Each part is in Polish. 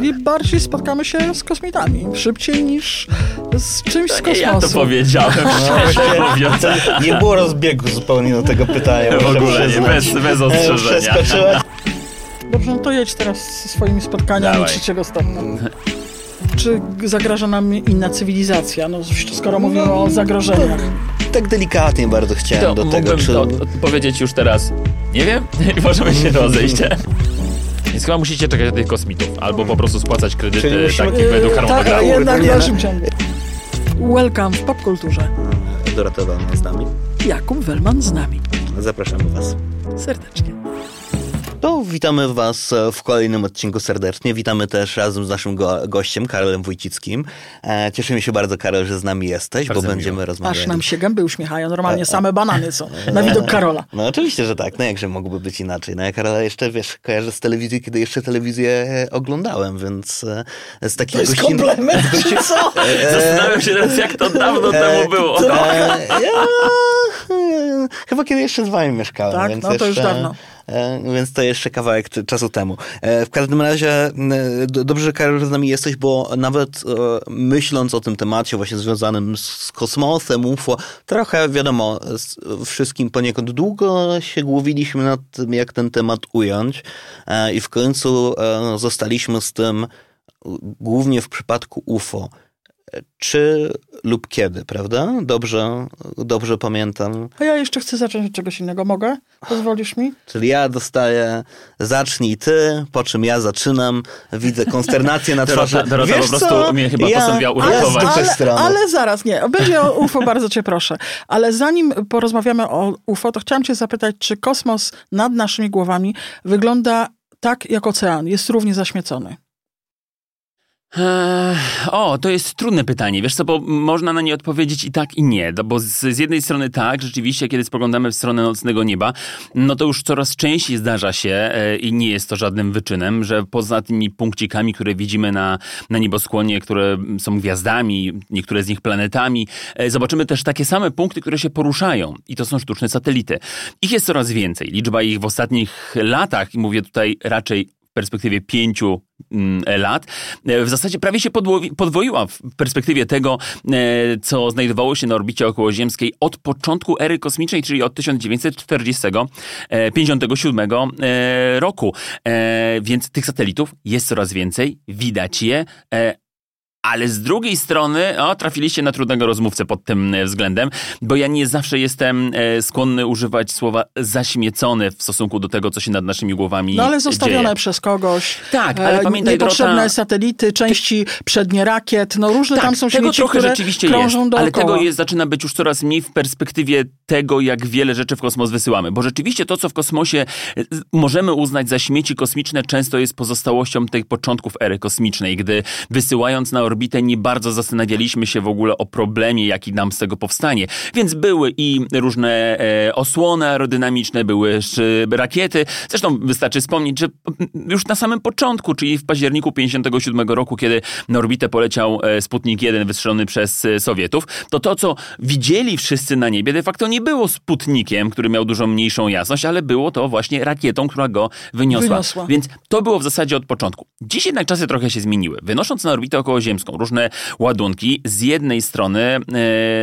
czyli bardziej spotkamy się z kosmitami. Szybciej niż z czymś z Nie, ja to kosmosu. powiedziałem, szczerze mówiąc. Nie było rozbiegu zupełnie do tego pytania. W ogóle nie, bez, bez E, ostrzeżenia. Dobrze, no to jedź teraz ze swoimi spotkaniami Dawaj. trzeciego stopnia. Czy zagraża nam inna cywilizacja? No, skoro mówimy o zagrożeniach. Tak delikatnie bardzo chciałem To do tego, czy... to powiedzieć już teraz. Nie wiem, i możemy się rozejść. Więc chyba musicie czekać na tych kosmitów, albo po prostu spłacać kredyty Czyli musimy- tak według tak, harmonogramu. jednak w nie, dalszym ciągu. Welcome w popkulturze. Dorota Wellman z nami. Jakub Wellman z nami. Zapraszamy Was. Serdecznie. To witamy Was e, w kolejnym odcinku serdecznie. Witamy też razem z naszym go gościem, Karolem Wójcickim. E, cieszymy się bardzo, Karol, że z nami jesteś, Bardzo bo miło. będziemy rozmawiać. Aż nam się gęby uśmiechają. Normalnie same banany są na widok Karola. No oczywiście, że tak. No jakże mogłoby być inaczej. No ja Karola jeszcze, wiesz, kojarzę z telewizji, kiedy jeszcze telewizję e, oglądałem, więc e, z To takich jest gościn... komplement, co? Zastanawiam się teraz, jak to dawno temu było. E, ja, e, chyba kiedy jeszcze z wami mieszkałem. Tak? więc No to już jeszcze, dawno. E, więc to jeszcze kawałek czasu temu. E, w każdym razie dobrze, że Karol z nami jesteś, bo nawet e, myśląc o tym temacie właśnie związanym z, kosmosem, UFO, trochę wiadomo, wszystkim poniekąd długo się głowiliśmy nad tym, jak ten temat ująć i w końcu zostaliśmy z tym głównie w przypadku UFO. Czy lub kiedy, prawda? Dobrze, dobrze pamiętam. A ja jeszcze chcę zacząć od czegoś innego. Mogę? Pozwolisz mi? Czyli ja dostaję zacznij ty, po czym ja zaczynam, widzę konsternację na twarzy. Dorota, Dorota Wiesz po prostu co? mnie chyba ja, postanowiła uratować. ale, strony. ale zaraz, nie. Będzie o UFO, bardzo cię proszę. Ale zanim porozmawiamy o UFO, to chciałam cię zapytać, czy kosmos nad naszymi głowami wygląda tak jak ocean? Jest równie zaśmiecony. O, to jest trudne pytanie, wiesz co, bo można na nie odpowiedzieć i tak i nie, no bo z, z jednej strony tak, rzeczywiście, kiedy spoglądamy w stronę nocnego nieba, no to już coraz częściej zdarza się e, i nie jest to żadnym wyczynem, że poza tymi punkcikami, które widzimy na, na nieboskłonie, które są gwiazdami, niektóre z nich planetami, e, zobaczymy też takie same punkty, które się poruszają. I to są sztuczne satelity. Ich jest coraz więcej, liczba ich w ostatnich latach, i mówię tutaj raczej w perspektywie pięciu mm, lat, e, w zasadzie prawie się podwoiła w perspektywie tego, e, co znajdowało się na orbicie okołoziemskiej od początku ery kosmicznej, czyli od 1957 e, roku. Więc tych satelitów jest coraz więcej, widać je. Ale z drugiej strony, o, trafiliście na trudnego rozmówcę pod tym e, względem, bo ja nie zawsze jestem e, skłonny używać słowa zaśmiecony w stosunku do tego, co się nad naszymi głowami No ale zostawione dzieje. przez kogoś. Tak, ale E, pamiętaj, Niepotrzebne Dorota- satelity, części przednie rakiet, no różne Tak, tam są tego śmieci, trochę rzeczywiście jest, dookoła. ale tego jest, zaczyna być już coraz mniej w perspektywie tego, jak wiele rzeczy w kosmos wysyłamy. Bo rzeczywiście to, co w kosmosie możemy uznać za śmieci kosmiczne, często jest pozostałością tych początków ery kosmicznej, gdy wysyłając na orbitę nie bardzo zastanawialiśmy się w ogóle o problemie, jaki nam z tego powstanie. Więc były i różne e, osłony aerodynamiczne, były rakiety. Zresztą wystarczy wspomnieć, że już na samym początku, czyli w październiku 57 roku, kiedy na orbitę poleciał e, Sputnik 1 wystrzelony przez e, Sowietów, to to, co widzieli wszyscy na niebie, de facto nie było Sputnikiem, który miał dużo mniejszą jasność, ale było to właśnie rakietą, która go wyniosła. Wyniosła. Więc to było w zasadzie od początku. Dziś jednak czasy trochę się zmieniły. Wynosząc na orbitę różne ładunki, z jednej strony e,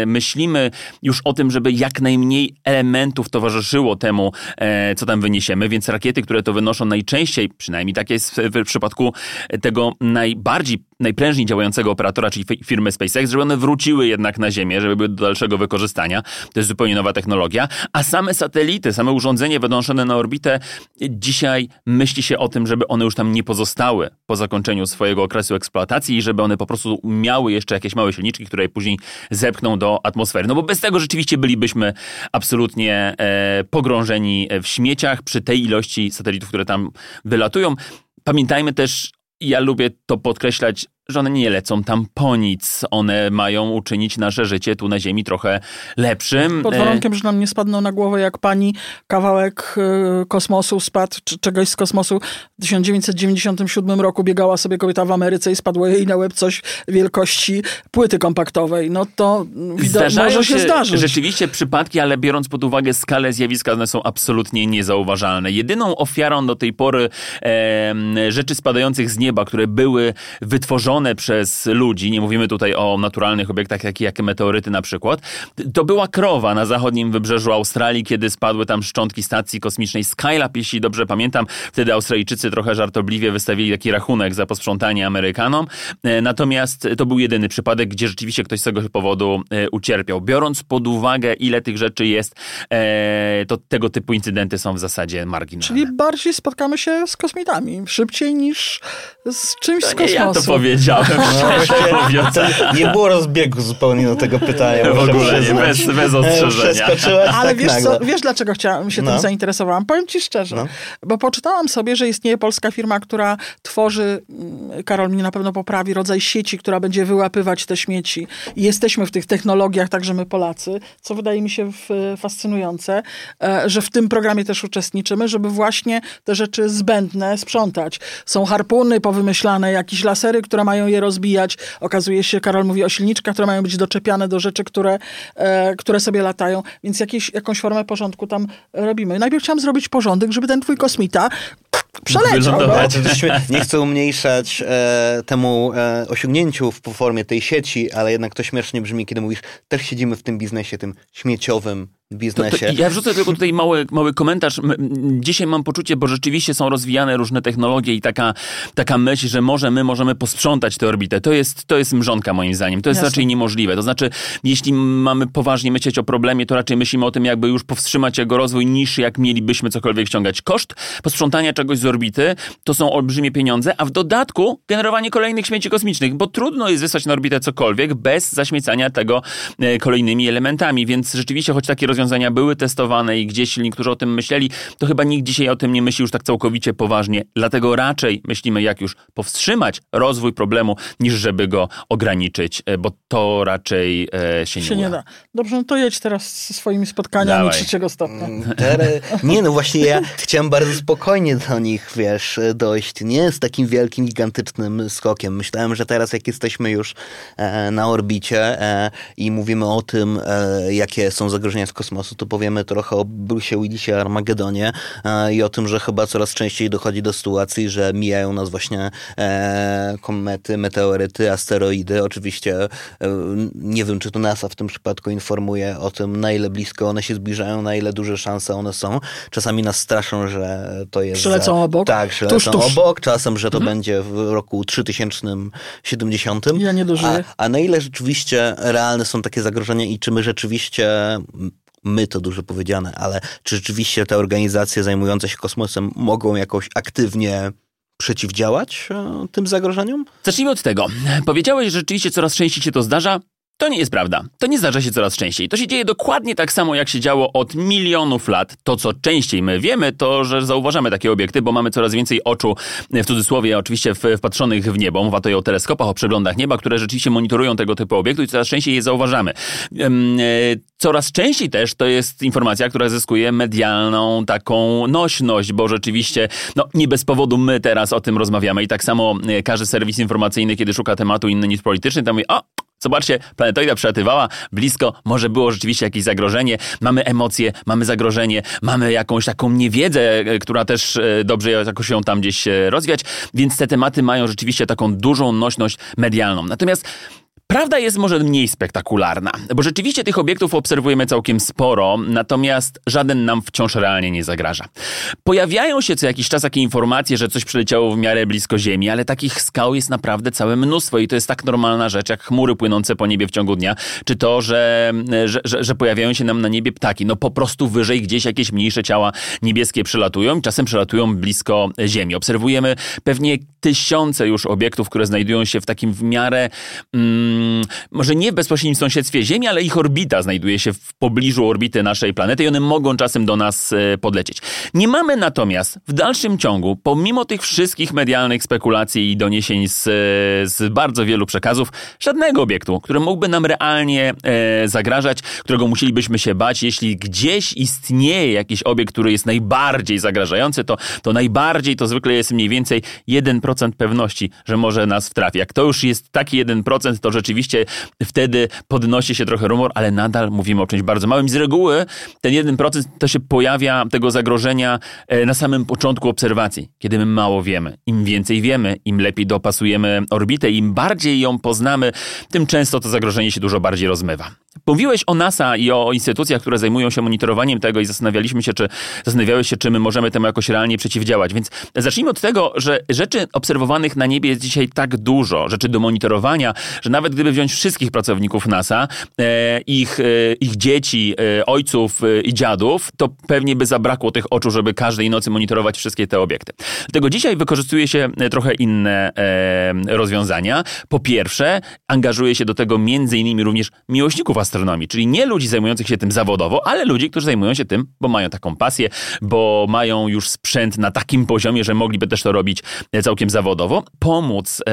myślimy już o tym, żeby jak najmniej elementów towarzyszyło temu, e, co tam wyniesiemy, więc rakiety, które to wynoszą najczęściej, przynajmniej tak jest w, w przypadku tego najbardziej, najprężniej działającego operatora, czyli fi- firmy SpaceX, żeby one wróciły jednak na Ziemię, żeby były do dalszego wykorzystania. To jest zupełnie nowa technologia. A same satelity, same urządzenia wynoszone na orbitę, dzisiaj myśli się o tym, żeby one już tam nie pozostały po zakończeniu swojego okresu eksploatacji i żeby one po prostu miały jeszcze jakieś małe silniczki, które później zepchną do atmosfery. No bo bez tego rzeczywiście bylibyśmy absolutnie e, pogrążeni w śmieciach przy tej ilości satelitów, które tam wylatują. Pamiętajmy też, ja lubię to podkreślać, że one nie lecą tam po nic. One mają uczynić nasze życie tu na Ziemi trochę lepszym. Pod E, warunkiem, że nam nie spadną na głowę jak pani kawałek e, kosmosu spadł, czy czegoś z kosmosu. W 1997 roku biegała sobie kobieta w Ameryce i spadło jej na łeb coś wielkości płyty kompaktowej. No to widać, może się, zdarzyć. rzeczywiście przypadki, ale biorąc pod uwagę skalę zjawiska, one są absolutnie niezauważalne. Jedyną ofiarą do tej pory e, rzeczy spadających z nieba, które były wytworzone przez ludzi, nie mówimy tutaj o naturalnych obiektach, jak, jak meteoryty na przykład, to była krowa na zachodnim wybrzeżu Australii, kiedy spadły tam szczątki stacji kosmicznej Skylab, jeśli dobrze pamiętam. Wtedy Australijczycy trochę żartobliwie wystawili taki rachunek za posprzątanie Amerykanom. E, Natomiast to był jedyny przypadek, gdzie rzeczywiście ktoś z tego powodu e, ucierpiał. Biorąc pod uwagę, ile tych rzeczy jest, e, to tego typu incydenty są w zasadzie marginalne. Czyli bardziej spotkamy się z kosmitami. Szybciej niż z czymś z To nie kosmosu. ja to powiedziałem, szczerze mówiąc. To nie było rozbiegu zupełnie do tego pytania. W ogóle nie, bez, bez ostrzeżenia. Przeskoczyłaś Ale tak wiesz, co, wiesz dlaczego chciałam się No. tym zainteresowałam? Powiem ci szczerze, No. bo poczytałam sobie, że istnieje polska firma, która tworzy, mm, Karol mnie na pewno poprawi, rodzaj sieci, która będzie wyłapywać te śmieci. I jesteśmy w tych technologiach, także my Polacy, co wydaje mi się fascynujące, e, że w tym programie też uczestniczymy, żeby właśnie te rzeczy zbędne sprzątać. Są harpuny powymyślane, jakieś lasery, które mają je rozbijać. Okazuje się, Karol mówi o silniczkach, które mają być doczepiane do rzeczy, które, e, które sobie latają, więc jakieś, jakąś formę porządku tam robimy. Najpierw chciałam zrobić porządek, żeby ten twój kosmita przeleciał. No. To Nie chcę umniejszać e, temu e, osiągnięciu w formie tej sieci, ale jednak to śmiesznie brzmi, kiedy mówisz, też siedzimy w tym biznesie, tym śmieciowym To, to, biznesie. ja wrzucę tylko tutaj mały, mały komentarz. Dzisiaj mam poczucie, bo rzeczywiście są rozwijane różne technologie i taka, taka myśl, że może my możemy posprzątać tę orbitę. To jest, to jest mrzonka moim zdaniem. To jest Jasne. raczej niemożliwe. To znaczy, jeśli mamy poważnie myśleć o problemie, to raczej myślimy o tym, jakby już powstrzymać jego rozwój, niż jak mielibyśmy cokolwiek ściągać. Koszt posprzątania czegoś z orbity to są olbrzymie pieniądze, a w dodatku generowanie kolejnych śmieci kosmicznych, bo trudno jest wysłać na orbitę cokolwiek bez zaśmiecania tego e, kolejnymi elementami, więc rzeczywiście, choć takie rozwiązania były testowane i gdzieś niektórzy o tym myśleli, to chyba nikt dzisiaj o tym nie myśli już tak całkowicie poważnie. Dlatego raczej myślimy, jak już powstrzymać rozwój problemu, niż żeby go ograniczyć, e, bo to raczej e, się nie, się nie uda. da. Dobrze, no to jedź teraz ze swoimi spotkaniami Dawaj. trzeciego stopnia. Mm, Nie, no właśnie ja chciałem bardzo spokojnie do nich, wiesz, dojść. Nie z takim wielkim, gigantycznym skokiem. Myślałem, że teraz jak jesteśmy już e, na orbicie e, i mówimy o tym, e, jakie są zagrożenia z kosmosu, to powiemy trochę o Bruce'ie Willisie Armagedonie i o tym, że chyba coraz częściej dochodzi do sytuacji, że mijają nas właśnie komety, meteoryty, asteroidy. Oczywiście nie wiem, czy to NASA w tym przypadku informuje o tym, na ile blisko one się zbliżają, na ile duże szanse one są. Czasami nas straszą, że to jest... Przylecą obok? Tak, przylecą Tuż, tuż. obok. Czasem, że to będzie w roku 3070. Ja nie dożyję. A, a na ile rzeczywiście realne są takie zagrożenia i czy my rzeczywiście my to dużo powiedziane, ale czy rzeczywiście te organizacje zajmujące się kosmosem mogą jakoś aktywnie przeciwdziałać e, tym zagrożeniom? Zacznijmy od tego. Powiedziałeś, że rzeczywiście coraz częściej się to zdarza. To nie jest prawda. To nie zdarza się coraz częściej. To się dzieje dokładnie tak samo, jak się działo od milionów lat. To, co częściej my wiemy, to, że zauważamy takie obiekty, bo mamy coraz więcej oczu, w cudzysłowie oczywiście, wpatrzonych w niebo. Mowa tutaj o teleskopach, o przeglądach nieba, które rzeczywiście monitorują tego typu obiekty i coraz częściej je zauważamy. E, Coraz częściej też to jest informacja, która zyskuje medialną taką nośność, bo rzeczywiście, no nie bez powodu my teraz o tym rozmawiamy i tak samo e, każdy serwis informacyjny, kiedy szuka tematu inny niż polityczny, to mówi, o, Zobaczcie, planetoida przelatywała blisko, może było rzeczywiście jakieś zagrożenie, mamy emocje, mamy zagrożenie, mamy jakąś taką niewiedzę, e, która też e, dobrze jakoś ją tam gdzieś e, rozwiać, więc te tematy mają rzeczywiście taką dużą nośność medialną. Natomiast Prawda jest może mniej spektakularna, bo rzeczywiście tych obiektów obserwujemy całkiem sporo, natomiast żaden nam wciąż realnie nie zagraża. Pojawiają się co jakiś czas takie informacje, że coś przyleciało w miarę blisko Ziemi, ale takich skał jest naprawdę całe mnóstwo i to jest tak normalna rzecz, jak chmury płynące po niebie w ciągu dnia, czy to, że, że, że, że pojawiają się nam na niebie ptaki. No po prostu wyżej gdzieś jakieś mniejsze ciała niebieskie przylatują i czasem przylatują blisko Ziemi. Obserwujemy pewnie tysiące już obiektów, które znajdują się w takim w miarę mm, może nie w bezpośrednim sąsiedztwie Ziemi, ale ich orbita znajduje się w pobliżu orbity naszej planety i one mogą czasem do nas e, podlecieć. Nie mamy natomiast w dalszym ciągu, pomimo tych wszystkich medialnych spekulacji i doniesień z, z bardzo wielu przekazów, żadnego obiektu, który mógłby nam realnie e, zagrażać, którego musielibyśmy się bać. Jeśli gdzieś istnieje jakiś obiekt, który jest najbardziej zagrażający, to, to najbardziej to zwykle jest mniej więcej 1% pewności, że może nas wtrafi. Jak to już jest taki 1%, to rzeczywiście wtedy podnosi się trochę rumor, ale nadal mówimy o czymś bardzo małym. Z reguły ten 1% to się pojawia tego zagrożenia e, na samym początku obserwacji, kiedy my mało wiemy. Im więcej wiemy, im lepiej dopasujemy orbitę, im bardziej ją poznamy, tym często to zagrożenie się dużo bardziej rozmywa. Mówiłeś o NASA i o instytucjach, które zajmują się monitorowaniem tego i zastanawialiśmy się, czy zastanawiałeś się, czy my możemy temu jakoś realnie przeciwdziałać. Więc zacznijmy od tego, że rzeczy obserwowanych na niebie jest dzisiaj tak dużo, rzeczy do monitorowania, że nawet gdyby wziąć wszystkich pracowników NASA, e, ich, e, ich dzieci, e, ojców i dziadów, to pewnie by zabrakło tych oczu, żeby każdej nocy monitorować wszystkie te obiekty. Dlatego dzisiaj wykorzystuje się trochę inne rozwiązania. Po pierwsze, angażuje się do tego między innymi również miłośników astronomii, czyli nie ludzi zajmujących się tym zawodowo, ale ludzi, którzy zajmują się tym, bo mają taką pasję, bo mają już sprzęt na takim poziomie, że mogliby też to robić całkiem zawodowo. Pomóc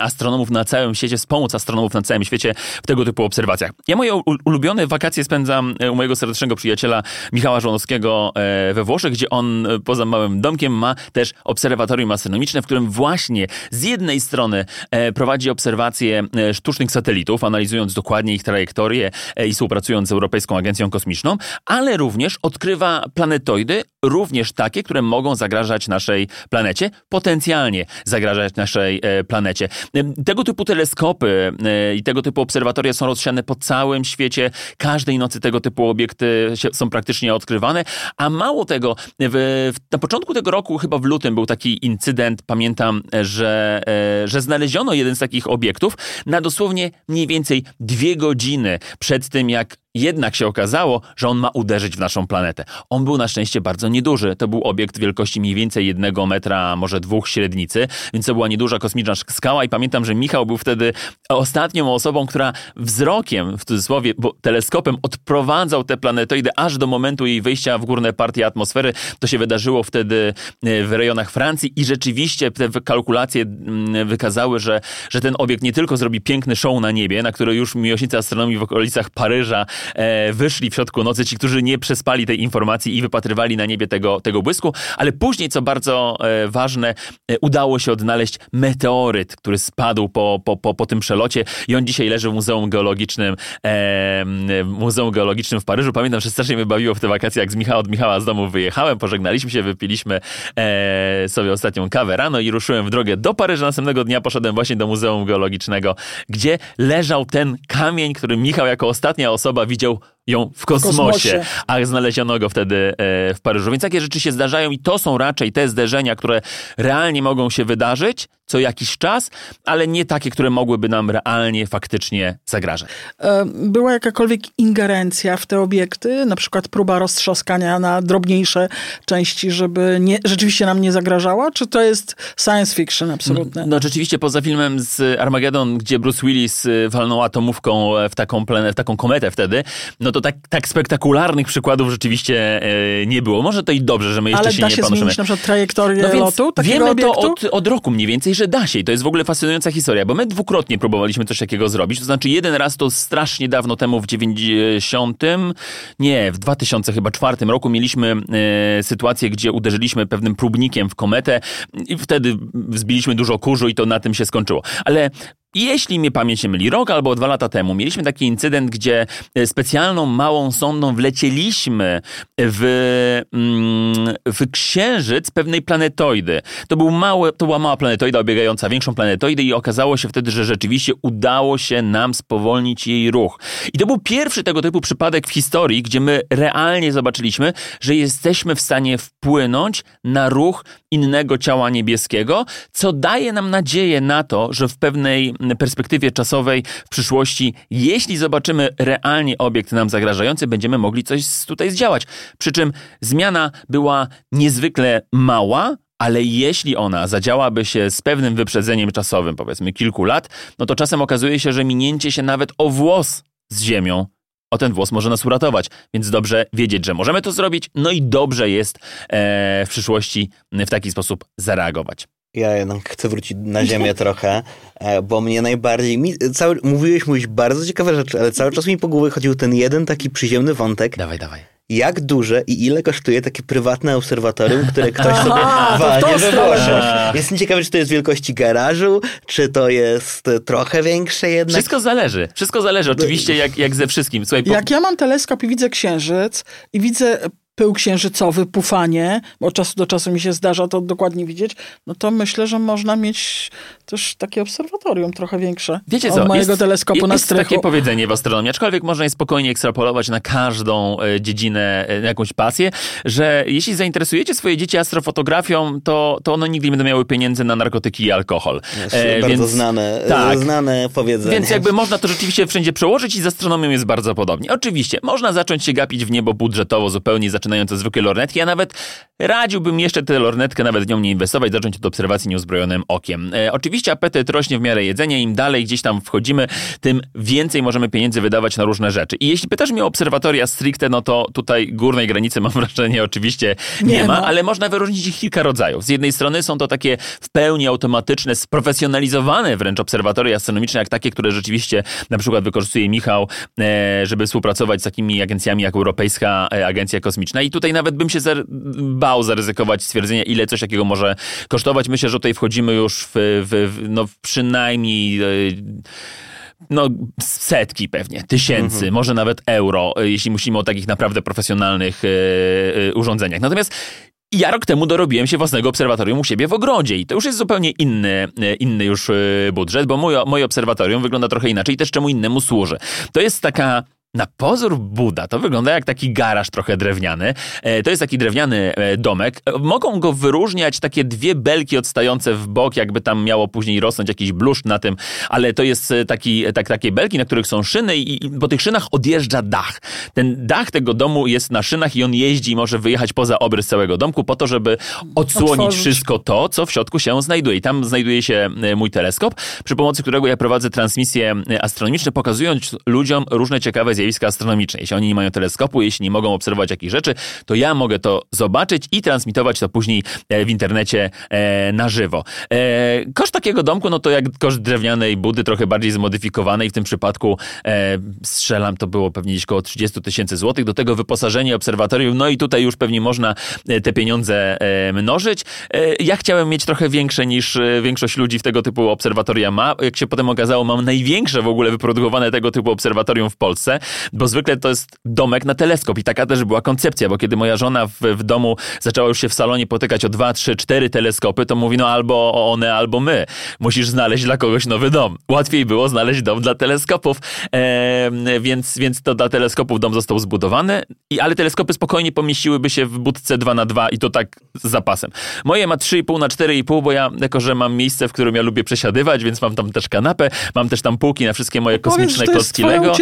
astronomów na całym świecie, wspomóc astronomów na całym świecie w tego typu obserwacjach. Ja moje ulubione wakacje spędzam e, u mojego serdecznego przyjaciela Michała Żonowskiego e, we Włoszech, gdzie on e, poza małym domkiem ma też obserwatorium astronomiczne, w którym właśnie z jednej strony prowadzi obserwacje sztucznych satelitów, analizując dokładnie ich trajektorię, i współpracując z Europejską Agencją Kosmiczną, ale również odkrywa planetoidy, również takie, które mogą zagrażać naszej planecie, potencjalnie zagrażać naszej planecie. Tego typu teleskopy i tego typu obserwatoria są rozsiane po całym świecie. Każdej nocy tego typu obiekty są praktycznie odkrywane, a mało tego, w, na początku tego roku, chyba w lutym, był taki incydent, pamiętam, że, że znaleziono jeden z takich obiektów na dosłownie mniej więcej dwie godziny przed tym, jak jednak się okazało, że on ma uderzyć w naszą planetę. On był na szczęście bardzo nieduży. To był obiekt wielkości mniej więcej jednego metra, może dwóch średnicy, więc to była nieduża kosmiczna skała i pamiętam, że Michał był wtedy ostatnią osobą, która wzrokiem, w cudzysłowie, bo teleskopem odprowadzał te planetoidy aż do momentu jej wyjścia w górne partie atmosfery. To się wydarzyło wtedy e, w rejonach Francji i rzeczywiście te kalkulacje mm, wykazały, że, że ten obiekt nie tylko zrobi piękny show na niebie, na który już miłośnicy astronomii w okolicach Paryża wyszli w środku nocy, ci, którzy nie przespali tej informacji i wypatrywali na niebie tego, tego błysku, ale później, co bardzo e, ważne, e, udało się odnaleźć meteoryt, który spadł po, po, po, po tym przelocie i on dzisiaj leży w Muzeum Geologicznym e, Muzeum Geologicznym w Paryżu. Pamiętam, że strasznie mnie bawiło w te wakacje, jak z Michała, od Michała z domu wyjechałem, pożegnaliśmy się, wypiliśmy e, sobie ostatnią kawę rano i ruszyłem w drogę do Paryża. Następnego dnia poszedłem właśnie do Muzeum Geologicznego, gdzie leżał ten kamień, który Michał jako ostatnia osoba widział ją w kosmosie, w kosmosie, a znaleziono go wtedy e, w Paryżu. Więc takie rzeczy się zdarzają i to są raczej te zderzenia, które realnie mogą się wydarzyć co jakiś czas, ale nie takie, które mogłyby nam realnie, faktycznie zagrażać. E, była jakakolwiek ingerencja w te obiekty, na przykład próba roztrzaskania na drobniejsze części, żeby nie, rzeczywiście nam nie zagrażała? Czy to jest science fiction absolutne? No, no rzeczywiście, poza filmem z Armageddon, gdzie Bruce Willis e, walnął atomówką w taką, w taką kometę wtedy, no to tak, tak spektakularnych przykładów rzeczywiście e, nie było. Może to i dobrze, że my jeszcze Ale się nie panoszymy. Ale da się zmienić na przykład trajektorię no lotu takiego Wiemy obiektu? to od, od roku mniej więcej, że da się i to jest w ogóle fascynująca historia, bo my dwukrotnie próbowaliśmy coś takiego zrobić. To znaczy jeden raz to strasznie dawno temu w 90, nie, w 2000 chyba czwartym roku mieliśmy e, sytuację, gdzie uderzyliśmy pewnym próbnikiem w kometę i wtedy zbiliśmy dużo kurzu i to na tym się skończyło. Ale jeśli mnie pamięć nie myli, rok albo dwa lata temu mieliśmy taki incydent, gdzie e, specjalną małą sondą wlecieliśmy w, mm, w księżyc pewnej planetoidy. To, był mały, to była mała planetoida obiegająca większą planetoidę i okazało się wtedy, że rzeczywiście udało się nam spowolnić jej ruch. I to był pierwszy tego typu przypadek w historii, gdzie my realnie zobaczyliśmy, że jesteśmy w stanie wpłynąć na ruch innego ciała niebieskiego, co daje nam nadzieję na to, że w pewnej perspektywie czasowej w przyszłości, jeśli zobaczymy realnie obiekt nam zagrażający, będziemy mogli coś tutaj zdziałać. Przy czym zmiana była niezwykle mała, ale jeśli ona zadziałaby się z pewnym wyprzedzeniem czasowym, powiedzmy kilku lat, no to czasem okazuje się, że minięcie się nawet o włos z ziemią o ten włos może nas uratować. Więc dobrze wiedzieć, że możemy to zrobić, no i dobrze jest e, w przyszłości w taki sposób zareagować. Ja jednak chcę wrócić na ziemię trochę, e, bo mnie najbardziej... Mi, cały, mówiłeś, mówiłeś bardzo ciekawe rzeczy, ale cały czas mi po głowie chodził ten jeden taki przyziemny wątek. Dawaj, dawaj. Jak duże i ile kosztuje takie prywatne obserwatorium, które ktoś sobie Aha, walnie we. Włoszech? Jestem ciekawy, czy to jest wielkości garażu, czy to jest trochę większe jednak. Wszystko zależy. Wszystko zależy. Oczywiście jak, jak ze wszystkim. Słuchaj, po, Jak ja mam teleskop i widzę księżyc i widzę pył księżycowy, pufanie, bo od czasu do czasu mi się zdarza to dokładnie widzieć, no to myślę, że można mieć też takie obserwatorium trochę większe Wiecie od co? mojego jest, teleskopu na jest strychu. takie powiedzenie w astronomii, aczkolwiek można je spokojnie ekstrapolować na każdą e, dziedzinę, e, na jakąś pasję, że jeśli zainteresujecie swoje dzieci astrofotografią, to, to one nigdy nie będą miały pieniędzy na narkotyki i alkohol. Jest E, bardzo więc- znane, tak. znane powiedzenie. Więc jakby można to rzeczywiście wszędzie przełożyć i z astronomią jest bardzo podobnie. Oczywiście, można zacząć się gapić w niebo budżetowo zupełnie, zaczynając od zwykłej lornetki. Ja nawet radziłbym jeszcze tę lornetkę nawet w nią nie inwestować, zacząć od obserwacji nieuzbrojonym okiem. E, oczywiście apetyt rośnie w miarę jedzenia, im dalej gdzieś tam wchodzimy, tym więcej możemy pieniędzy wydawać na różne rzeczy. I jeśli pytasz mnie o obserwatoria stricte, no to tutaj górnej granicy mam wrażenie oczywiście nie, Nie ma, ma. ale można wyróżnić ich kilka rodzajów. Z jednej strony są to takie w pełni automatyczne, sprofesjonalizowane wręcz obserwatoria astronomiczne, jak takie, które rzeczywiście na przykład wykorzystuje Michał, e, żeby współpracować z takimi agencjami jak Europejska e, Agencja Kosmiczna. I tutaj nawet bym się zar- bał zaryzykować stwierdzenia, ile coś takiego może kosztować. Myślę, że tutaj wchodzimy już w, w no przynajmniej... E, no, setki pewnie, tysięcy, może nawet euro, e, jeśli myślimy o takich naprawdę profesjonalnych e, urządzeniach. Natomiast ja rok temu dorobiłem się własnego obserwatorium u siebie w ogrodzie i to już jest zupełnie inny, inny już budżet, bo moje, moje obserwatorium wygląda trochę inaczej i też czemu innemu służy. To jest taka na pozór Buda to wygląda jak taki garaż trochę drewniany. E, To jest taki drewniany e, domek. E, Mogą go wyróżniać takie dwie belki odstające w bok, jakby tam miało później rosnąć jakiś bluszcz na tym, ale to jest taki, tak, takie belki, na których są szyny i po tych szynach odjeżdża dach. Ten dach tego domu jest na szynach i on jeździ i może wyjechać poza obrys całego domku po to, żeby odsłonić Otworzyć. wszystko to, co w środku się znajduje. I tam znajduje się mój teleskop, przy pomocy którego ja prowadzę transmisje astronomiczne, pokazując ludziom różne ciekawe zjawiska astronomiczne. Jeśli oni nie mają teleskopu, jeśli nie mogą obserwować jakichś rzeczy, to ja mogę to zobaczyć i transmitować to później e, w internecie e, na żywo. E, Koszt takiego domku, no to jak koszt drewnianej budy, trochę bardziej zmodyfikowanej. W tym przypadku strzelam, to było pewnie gdzieś około 30 tysięcy złotych. Do tego wyposażenie obserwatorium, no i tutaj już pewnie można te pieniądze mnożyć. Ja chciałem mieć trochę większe niż większość ludzi w tego typu obserwatoria ma. Jak się potem okazało, mam największe w ogóle wyprodukowane tego typu obserwatorium w Polsce, bo zwykle to jest domek na teleskop i taka też była koncepcja, bo kiedy moja żona w, w domu zaczęła już się w salonie potykać o dwa, trzy, cztery teleskopy, to mówi, no albo one, albo my. Musisz znaleźć dla kogoś nowy dom. Łatwiej było znaleźć dom dla teleskopów, e, więc, więc to dla teleskopów dom został zbudowany, i, ale teleskopy spokojnie pomieściłyby się w budce 2 na 2 i to tak z zapasem. Moje ma 3,5 na 4,5, bo ja, jako że mam miejsce, w którym ja lubię przesiadywać, więc mam tam też kanapę, mam też tam półki na wszystkie moje Powiedz, kosmiczne klocki twoja Lego.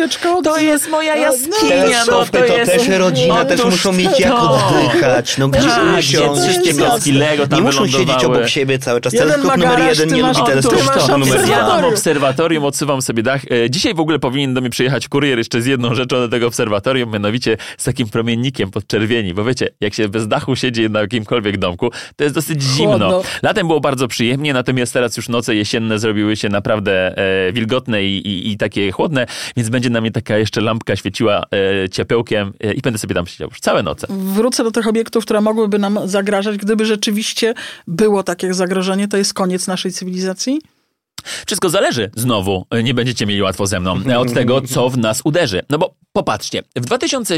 To jest moja No, jaskinia, no Teleskopy to to, jest... też rodzina, też muszą mieć jak oddychać, no gdzie Tak, usiąść. gdzie wszystkie klocki Lego tam Nie muszą siedzieć obok siebie cały czas. Jeden Teleskop numer jeden nie lubi teleskopu numer Ja dwa. mam obserwatorium. obserwatorium, odsuwam sobie dach. E, Dzisiaj w ogóle powinien do mnie przyjechać kurier jeszcze z jedną rzeczą do tego obserwatorium, mianowicie z takim promiennikiem podczerwieni, bo wiecie, jak się bez dachu siedzi na jakimkolwiek domku, to jest dosyć zimno. Chłodno. Latem było bardzo przyjemnie, natomiast teraz już noce jesienne zrobiły się naprawdę e, wilgotne i, i, i takie chłodne, więc będzie na mnie taka jeszcze lampka świeciła e, ciepełkiem e, i będę sobie tam siedział już całe noce. Wrócę do tych obiektów, które mogłyby nam zagrażać. Gdyby rzeczywiście było takie zagrożenie, to jest koniec naszej cywilizacji? Wszystko zależy, znowu, nie będziecie mieli łatwo ze mną, od tego, co w nas uderzy. No bo popatrzcie, w 2000...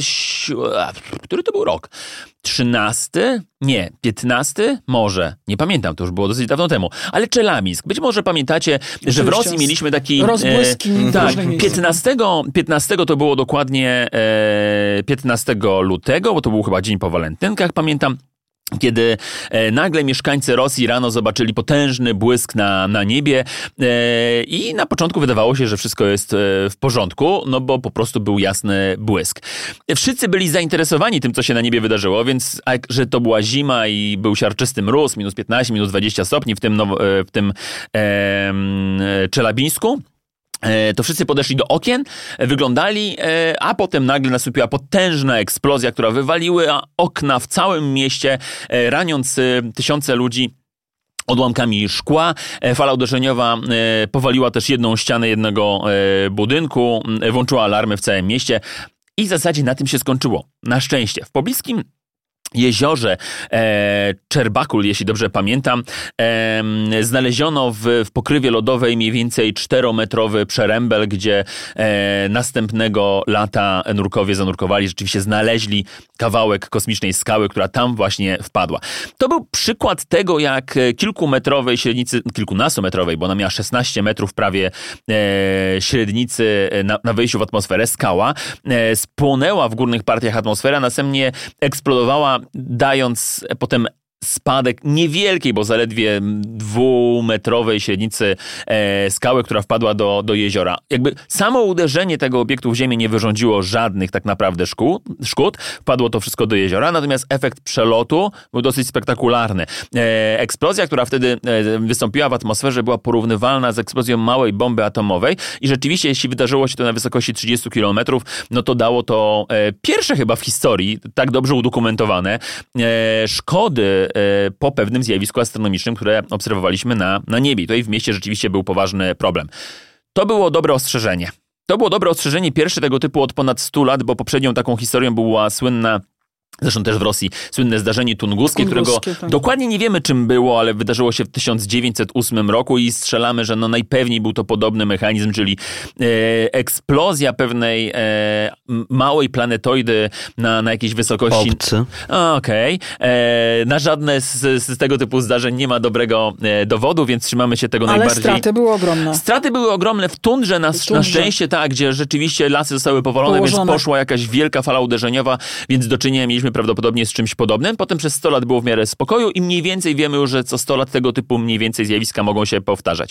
a, Który to był rok? 13? Nie, 15? Może. Nie pamiętam, to już było dosyć dawno temu. Ale Czelamisk. Być może pamiętacie, że w. Rosji mieliśmy taki... Rozbłyski w tak, różnych miejscach. 15, 15 to było dokładnie e, 15 lutego, bo to był chyba dzień po walentynkach, pamiętam. Kiedy e, nagle mieszkańcy Rosji rano zobaczyli potężny błysk na, na niebie e, i na początku wydawało się, że wszystko jest e, w porządku, no bo po prostu był jasny błysk. Wszyscy byli zainteresowani tym, co się na niebie wydarzyło, więc że to była zima i był siarczysty mróz, minus 15, minus 20 stopni w tym, w tym e, Czelabińsku, to wszyscy podeszli do okien, wyglądali, e, a potem nagle nastąpiła potężna eksplozja, która wywaliła okna w całym mieście, e, raniąc tysiące ludzi odłamkami szkła. Fala uderzeniowa powaliła też jedną ścianę jednego budynku, włączyła alarmy w całym mieście. I w zasadzie na tym się skończyło. Na szczęście. W pobliskim jeziorze e, Czerbakul, jeśli dobrze pamiętam, e, znaleziono w, w, pokrywie lodowej mniej więcej 4-metrowy przerębel, gdzie e, następnego lata nurkowie zanurkowali, rzeczywiście znaleźli kawałek kosmicznej skały, która tam właśnie wpadła. To był przykład tego, jak kilkumetrowej średnicy, kilkunastometrowej, bo ona miała 16 metrów prawie e, średnicy na, na wejściu w atmosferę, skała e, spłonęła w górnych partiach atmosfery, a następnie eksplodowała dając potem spadek niewielkiej, bo zaledwie dwumetrowej średnicy e, skały, która wpadła do, do jeziora. Jakby samo uderzenie tego obiektu w ziemię nie wyrządziło żadnych tak naprawdę szkód, szkód. Wpadło to wszystko do jeziora, natomiast efekt przelotu był dosyć spektakularny. E, eksplozja, która wtedy e, wystąpiła w atmosferze była porównywalna z eksplozją małej bomby atomowej i rzeczywiście jeśli wydarzyło się to na wysokości 30 km, no to dało to e, pierwsze chyba w historii, tak dobrze udokumentowane, e, szkody po pewnym zjawisku astronomicznym, które obserwowaliśmy na, na niebie. Tutaj w mieście rzeczywiście był poważny problem. To było dobre ostrzeżenie. To było dobre ostrzeżenie pierwsze tego typu od ponad 100 lat, bo poprzednią taką historią była słynna Zresztą też w Rosji słynne zdarzenie tunguskie, którego tak. dokładnie nie wiemy czym było, ale wydarzyło się w 1908 roku i strzelamy, że no najpewniej był to podobny mechanizm, czyli e, eksplozja pewnej e, małej planetoidy na, na jakiejś wysokości. Obcy. Okej. Okay. E, na żadne z, z, tego typu zdarzeń nie ma dobrego e, dowodu, więc trzymamy się tego ale najbardziej. straty były ogromne. Straty były ogromne w tundrze, na, w tundrze. na szczęście tak, gdzie rzeczywiście lasy zostały powalone, Położone. więc poszła jakaś wielka fala uderzeniowa, więc do czynienia mieliśmy prawdopodobnie z czymś podobnym. Potem przez 100 lat było w miarę spokoju i mniej więcej wiemy już, że co 100 lat tego typu mniej więcej zjawiska mogą się powtarzać.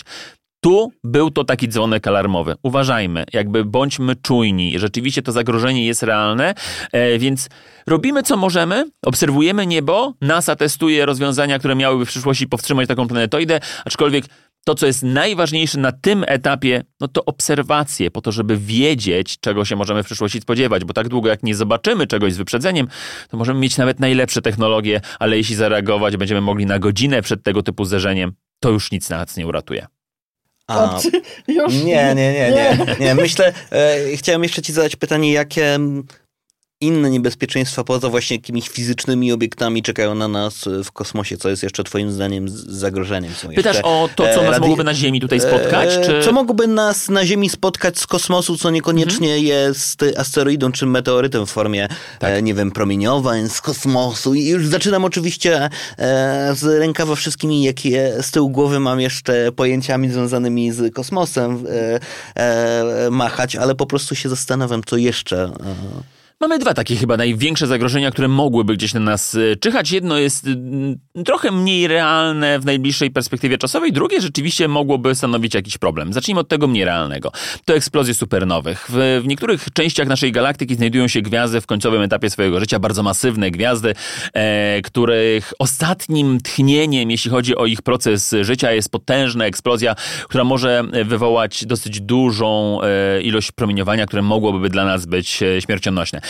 Tu był to taki dzwonek alarmowy. Uważajmy, jakby bądźmy czujni. Rzeczywiście to zagrożenie jest realne, e, więc robimy co możemy, obserwujemy niebo, NASA testuje rozwiązania, które miałyby w przyszłości powstrzymać taką planetoidę, aczkolwiek to, co jest najważniejsze na tym etapie, no to obserwacje, po to, żeby wiedzieć, czego się możemy w przyszłości spodziewać, bo tak długo jak nie zobaczymy czegoś z wyprzedzeniem, to możemy mieć nawet najlepsze technologie, ale jeśli zareagować będziemy mogli na godzinę przed tego typu zderzeniem, to już nic nas nie uratuje. A, nie, nie, nie, nie, nie. Myślę, e, chciałem jeszcze ci zadać pytanie, jakie inne niebezpieczeństwa poza właśnie jakimiś fizycznymi obiektami czekają na nas w kosmosie? Co jest jeszcze twoim zdaniem zagrożeniem? Są Pytasz o to, co nas e, mogłoby na Ziemi tutaj spotkać? E, czy... Co mogłoby nas na Ziemi spotkać z kosmosu, co niekoniecznie mhm. jest asteroidą czy meteorytem w formie, tak. e, nie wiem, promieniowań z kosmosu. I już zaczynam oczywiście e, z rękawa wszystkimi, jakie z tyłu głowy mam jeszcze pojęciami związanymi z kosmosem e, e, machać, ale po prostu się zastanawiam, co jeszcze... Mamy dwa takie chyba największe zagrożenia, które mogłyby gdzieś na nas e, czyhać. Jedno jest mm, trochę mniej realne w najbliższej perspektywie czasowej, drugie rzeczywiście mogłoby stanowić jakiś problem. Zacznijmy od tego mniej realnego. To eksplozje supernowych. W, w niektórych częściach naszej galaktyki znajdują się gwiazdy w końcowym etapie swojego życia, bardzo masywne gwiazdy, e, których ostatnim tchnieniem, jeśli chodzi o ich proces życia, jest potężna eksplozja, która może wywołać dosyć dużą e, ilość promieniowania, które mogłoby dla nas być e, śmiercionośne.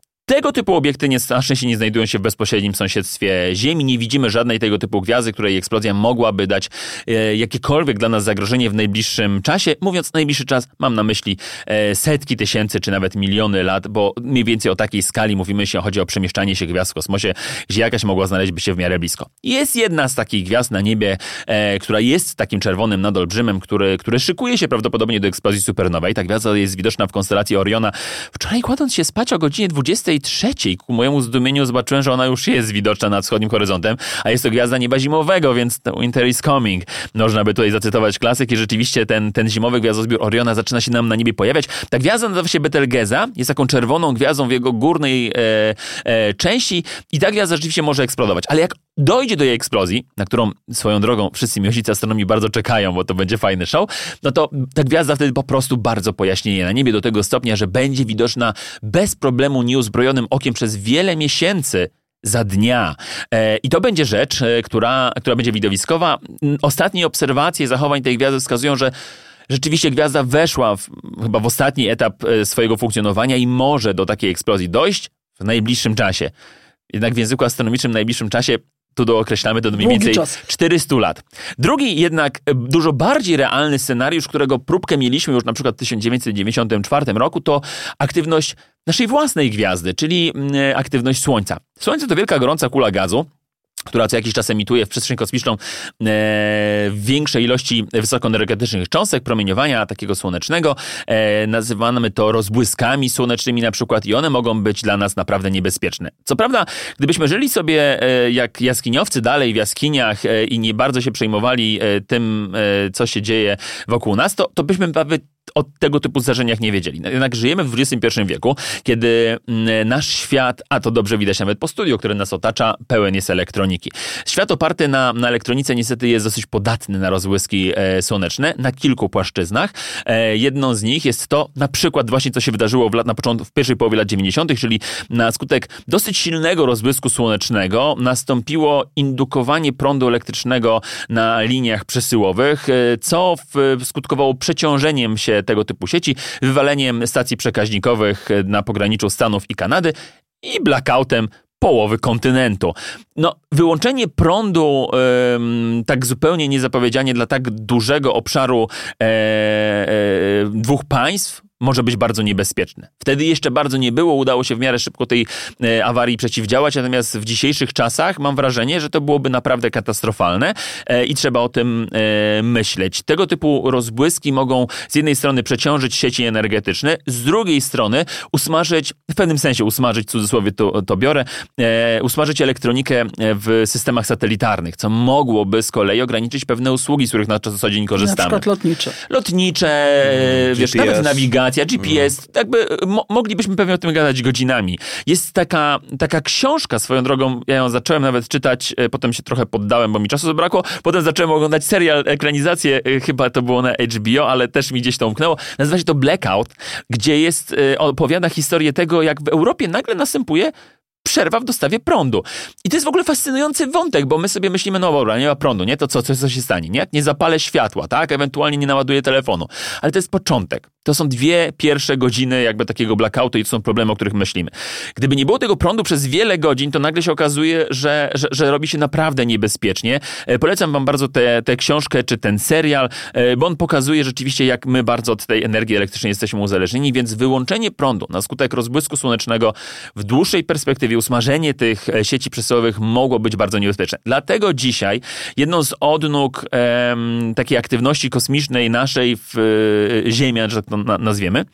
Tego typu obiekty nie, na szczęście nie znajdują się w bezpośrednim sąsiedztwie Ziemi. Nie widzimy żadnej tego typu gwiazdy, której eksplozja mogłaby dać e, jakiekolwiek dla nas zagrożenie w najbliższym czasie. Mówiąc najbliższy czas, mam na myśli e, setki tysięcy czy nawet miliony lat, bo mniej więcej o takiej skali mówimy, jeśli chodzi o przemieszczanie się gwiazd w kosmosie, gdzie jakaś mogła znaleźć by się w miarę blisko. Jest jedna z takich gwiazd na niebie, e, która jest takim czerwonym nadolbrzymem, który, który szykuje się prawdopodobnie do eksplozji supernowej. Ta gwiazda jest widoczna w konstelacji Oriona. Wczoraj kładąc się spać o godzinie 20 trzeciej ku mojemu zdumieniu zobaczyłem, że ona już jest widoczna nad wschodnim horyzontem, a jest to gwiazda nieba zimowego, więc winter is coming. Można by tutaj zacytować klasyk i rzeczywiście ten, ten zimowy gwiazdozbiór Oriona zaczyna się nam na niebie pojawiać. Ta gwiazda nazywa się Betelgeza, jest taką czerwoną gwiazdą w jego górnej e, e, części i ta gwiazda rzeczywiście może eksplodować. Ale jak dojdzie do jej eksplozji, na którą swoją drogą wszyscy miłośnicy astronomii bardzo czekają, bo to będzie fajny show, no to ta gwiazda wtedy po prostu bardzo pojaśnieje na niebie do tego stopnia, że będzie widoczna bez problemu okiem przez wiele miesięcy za dnia. E, I to będzie rzecz, e, która, która będzie widowiskowa. Ostatnie obserwacje zachowań tej gwiazdy wskazują, że rzeczywiście gwiazda weszła w, chyba w ostatni etap e, swojego funkcjonowania i może do takiej eksplozji dojść w najbliższym czasie. Jednak w języku astronomicznym w najbliższym czasie tu dookreślamy to do mniej więcej czas. 400 lat. Drugi jednak dużo bardziej realny scenariusz, którego próbkę mieliśmy już na przykład w 1994 roku, to aktywność naszej własnej gwiazdy, czyli mm, aktywność Słońca. Słońce to wielka gorąca kula gazu, która co jakiś czas emituje w przestrzeń kosmiczną e, większe ilości wysokoenergetycznych cząstek, promieniowania takiego słonecznego. E, nazywamy to rozbłyskami słonecznymi na przykład i one mogą być dla nas naprawdę niebezpieczne. Co prawda, gdybyśmy żyli sobie e, jak jaskiniowcy dalej w jaskiniach e, i nie bardzo się przejmowali e, tym, e, co się dzieje wokół nas, to, to byśmy o tego typu zdarzeniach nie wiedzieli. Jednak żyjemy w XXI wieku, kiedy mm, nasz świat, a to dobrze widać nawet po studiu, które nas otacza, pełen jest elektroniki. Świat oparty na, na elektronice niestety jest dosyć podatny na rozbłyski e, słoneczne na kilku płaszczyznach. E, jedną z nich jest to na przykład właśnie co się wydarzyło w lat, na początku, w pierwszej połowie lat 90., czyli na skutek dosyć silnego rozbłysku słonecznego nastąpiło indukowanie prądu elektrycznego na liniach przesyłowych, e, co w, skutkowało przeciążeniem się tego typu sieci, wywaleniem stacji przekaźnikowych na pograniczu Stanów i Kanady i blackoutem połowy kontynentu. No, wyłączenie prądu tak zupełnie niezapowiedzianie dla tak dużego obszaru e, e, dwóch państw może być bardzo niebezpieczne. Wtedy jeszcze bardzo nie było, udało się w miarę szybko tej e, awarii przeciwdziałać, natomiast w dzisiejszych czasach mam wrażenie, że to byłoby naprawdę katastrofalne e, i trzeba o tym e, myśleć. Tego typu rozbłyski mogą z jednej strony przeciążyć sieci energetyczne, z drugiej strony usmażyć, w pewnym sensie usmażyć, w cudzysłowie to, to biorę, usmażyć elektronikę w systemach satelitarnych, co mogłoby z kolei ograniczyć pewne usługi, z których na co dzień korzystamy. Na przykład lotnicze. Lotnicze, mm, wiesz, GPS. nawet nawigacja, nawigacja, GPS, mm. jakby mo moglibyśmy pewnie o tym gadać godzinami. Jest taka, taka książka swoją drogą, ja ją zacząłem nawet czytać, e, potem się trochę poddałem, bo mi czasu zabrakło, potem zacząłem oglądać serial, ekranizację, e, chyba to było na HBO, ale też mi gdzieś to umknęło. Nazywa się to Blackout, gdzie jest, e, opowiada historię tego, jak w Europie nagle następuje przerwa w dostawie prądu. I to jest w ogóle fascynujący wątek, bo my sobie myślimy, no dobra, nie ma prądu, nie? To co, co, co się stanie, nie? Nie zapalę światła, tak? Ewentualnie nie naładuję telefonu. Ale to jest początek. To są dwie pierwsze godziny jakby takiego blackoutu i to są problemy, o których myślimy. Gdyby nie było tego prądu przez wiele godzin, to nagle się okazuje, że, że, że robi się naprawdę niebezpiecznie. E, polecam wam bardzo tę książkę czy ten serial, e, bo on pokazuje rzeczywiście, jak my bardzo od tej energii elektrycznej jesteśmy uzależnieni, więc wyłączenie prądu na skutek rozbłysku słonecznego w dłuższej perspektywie, usmażenie tych e, sieci przesyłowych mogło być bardzo niebezpieczne. Dlatego dzisiaj jedną z odnóg takiej aktywności kosmicznej naszej w Ziemia, że tak to nazwiemy,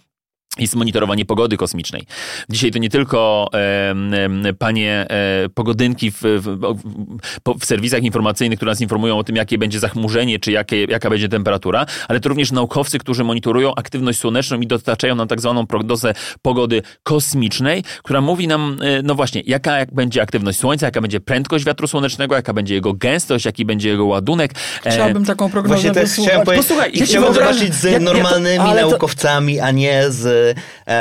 jest monitorowanie pogody kosmicznej. Dzisiaj to nie tylko e, panie e, pogodynki w, w, w, serwisach informacyjnych, które nas informują o tym, jakie będzie zachmurzenie, czy jakie, jaka będzie temperatura, ale to również naukowcy, którzy monitorują aktywność słoneczną i dostarczają nam tak zwaną prognozę pogody kosmicznej, która mówi nam, e, no właśnie, jaka jak będzie aktywność Słońca, jaka będzie prędkość wiatru słonecznego, jaka będzie jego gęstość, jaki będzie jego ładunek. E, Chciałbym taką prognozę Właśnie też chciałem, Posłuchaj, ja chciałbym zobaczyć z normalnymi ja, to, naukowcami, a nie z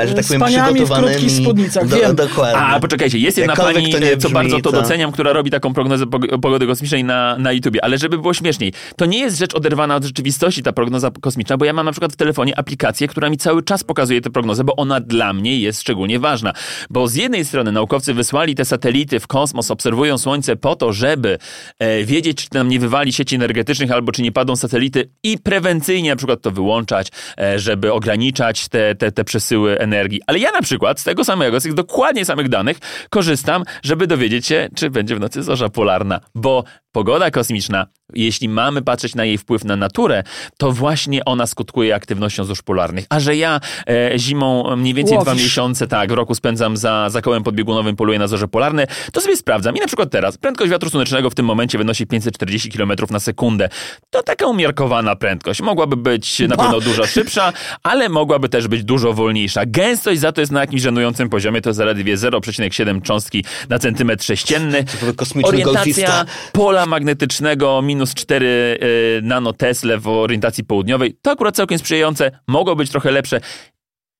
że tak powiem, przygotowanymi. w spódnicach, do, wiem. Dokładnie. A, poczekajcie, jest jedna Jakkolwiek pani, brzmi, co bardzo to doceniam, która robi taką prognozę pogody kosmicznej na, na YouTubie, ale żeby było śmieszniej, to nie jest rzecz oderwana od rzeczywistości, ta prognoza kosmiczna, bo ja mam na przykład w telefonie aplikację, która mi cały czas pokazuje tę prognozę, bo ona dla mnie jest szczególnie ważna. Bo z jednej strony naukowcy wysłali te satelity w kosmos, obserwują Słońce po to, żeby e, wiedzieć, czy tam nie wywali sieci energetycznych, albo czy nie padą satelity i prewencyjnie na przykład to wyłączać, e, żeby ograniczać te, te, te przesyły energii. Ale ja na przykład z tego samego, z tych dokładnie samych danych korzystam, żeby dowiedzieć się, czy będzie w nocy zorza polarna, bo pogoda kosmiczna, jeśli mamy patrzeć na jej wpływ na naturę, to właśnie ona skutkuje aktywnością zórz polarnych. A że ja e, zimą mniej więcej Łowisz. dwa miesiące, tak, w roku spędzam za, za kołem podbiegunowym, poluję na zorze polarne, to sobie sprawdzam. I na przykład teraz prędkość wiatru słonecznego w tym momencie wynosi 540 km na sekundę. To taka umiarkowana prędkość. Mogłaby być na pewno dużo szybsza, ale mogłaby też być dużo wolniejsza. Gęstość za to jest na jakimś żenującym poziomie, to zaledwie 0,7 cząstki na centymetr sześcienny. Kosmiczny Orientacja golfista. pola magnetycznego minus 4 y, nanotesle w orientacji południowej. To akurat całkiem sprzyjające, mogło być trochę lepsze.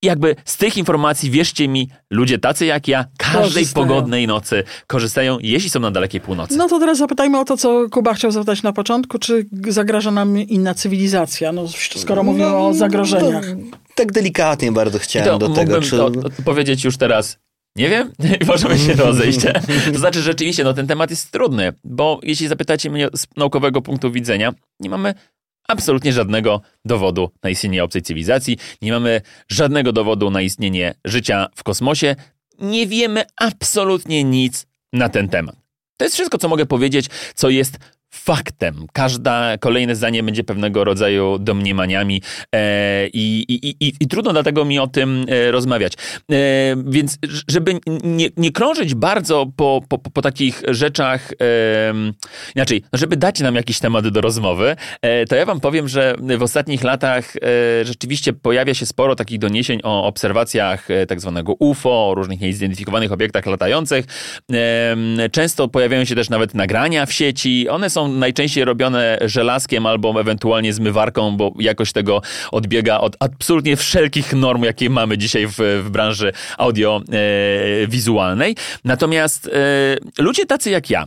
Jakby z tych informacji, wierzcie mi, ludzie tacy jak ja, każdej Korzystają. pogodnej nocy korzystają, jeśli są na dalekiej północy. No to teraz zapytajmy o to, co Kuba chciał zapytać na początku. Czy zagraża nam inna cywilizacja? No, skoro mówimy o zagrożeniach. No, tak delikatnie bardzo I chciałem to do tego, mógłbym czy... to, to powiedzieć już teraz. Nie wiem, i możemy się rozejść. To znaczy, rzeczywiście, no, ten temat jest trudny, bo jeśli zapytacie mnie z naukowego punktu widzenia, nie mamy absolutnie żadnego dowodu na istnienie obcej cywilizacji, nie mamy żadnego dowodu na istnienie życia w kosmosie, nie wiemy absolutnie nic na ten temat. To jest wszystko, co mogę powiedzieć, co jest faktem. Każde kolejne zdanie będzie pewnego rodzaju domniemaniami e, i, i, i, i trudno dlatego mi o tym e, rozmawiać. E, więc żeby nie, nie krążyć bardzo po, po, po takich rzeczach, e, inaczej, no żeby dać nam jakiś temat do rozmowy, e, to ja wam powiem, że w ostatnich latach e, rzeczywiście pojawia się sporo takich doniesień o obserwacjach tak zwanego UFO, o różnych niezidentyfikowanych obiektach latających. Często pojawiają się też nawet nagrania w sieci. One są najczęściej robione żelazkiem albo ewentualnie zmywarką, bo jakość tego odbiega od absolutnie wszelkich norm, jakie mamy dzisiaj w, w branży audiowizualnej. Natomiast e, ludzie tacy jak ja,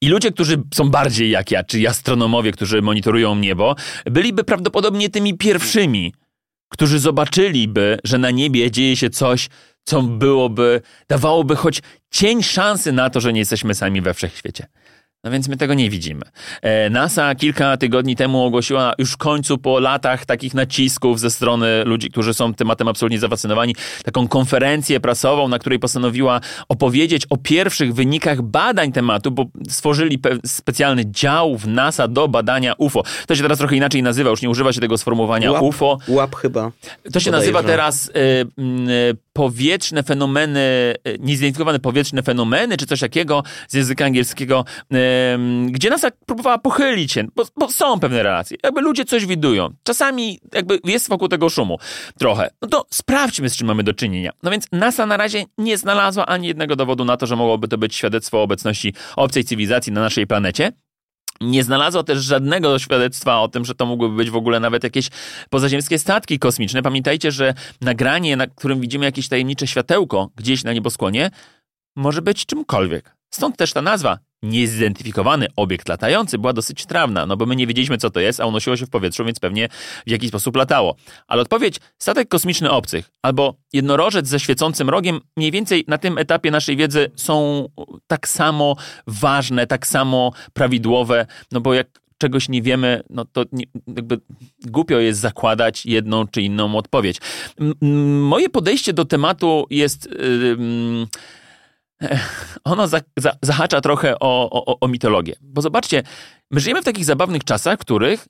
i ludzie, którzy są bardziej jak ja, czyli astronomowie, którzy monitorują niebo, byliby prawdopodobnie tymi pierwszymi, którzy zobaczyliby, że na niebie dzieje się coś, co byłoby, dawałoby choć cień szansy na to, że nie jesteśmy sami we wszechświecie. No więc my tego nie widzimy. E, NASA kilka tygodni temu ogłosiła już w końcu po latach takich nacisków ze strony ludzi, którzy są tematem absolutnie zafascynowani, taką konferencję prasową, na której postanowiła opowiedzieć o pierwszych wynikach badań tematu, bo stworzyli pe- specjalny dział w NASA do badania UFO. To się teraz trochę inaczej nazywa, już nie używa się tego sformułowania Łap, UFO. Łap chyba. To się nazywa teraz y, y, powietrzne fenomeny, y, niezidentyfikowane powietrzne fenomeny, czy coś takiego z języka angielskiego, gdzie NASA próbowała pochylić się, bo, bo są pewne relacje. Jakby ludzie coś widują. Czasami jakby jest wokół tego szumu trochę. No to sprawdźmy, z czym mamy do czynienia. No więc NASA na razie nie znalazła ani jednego dowodu na to, że mogłoby to być świadectwo obecności obcej cywilizacji na naszej planecie. Nie znalazła też żadnego świadectwa o tym, że to mogłyby być w ogóle nawet jakieś pozaziemskie statki kosmiczne. Pamiętajcie, że nagranie, na którym widzimy jakieś tajemnicze światełko gdzieś na nieboskłonie, może być czymkolwiek. Stąd też ta nazwa. Niezidentyfikowany obiekt latający była dosyć trawna, no bo my nie wiedzieliśmy, co to jest, a unosiło się w powietrzu, więc pewnie w jakiś sposób latało. Ale odpowiedź statek kosmiczny obcych albo jednorożec ze świecącym rogiem mniej więcej na tym etapie naszej wiedzy są tak samo ważne, tak samo prawidłowe, no bo jak czegoś nie wiemy, no to nie, jakby głupio jest zakładać jedną czy inną odpowiedź. M- moje podejście do tematu jest. eh, ono za, za, zahacza trochę o, o, o mitologię. Bo zobaczcie, my żyjemy w takich zabawnych czasach, w których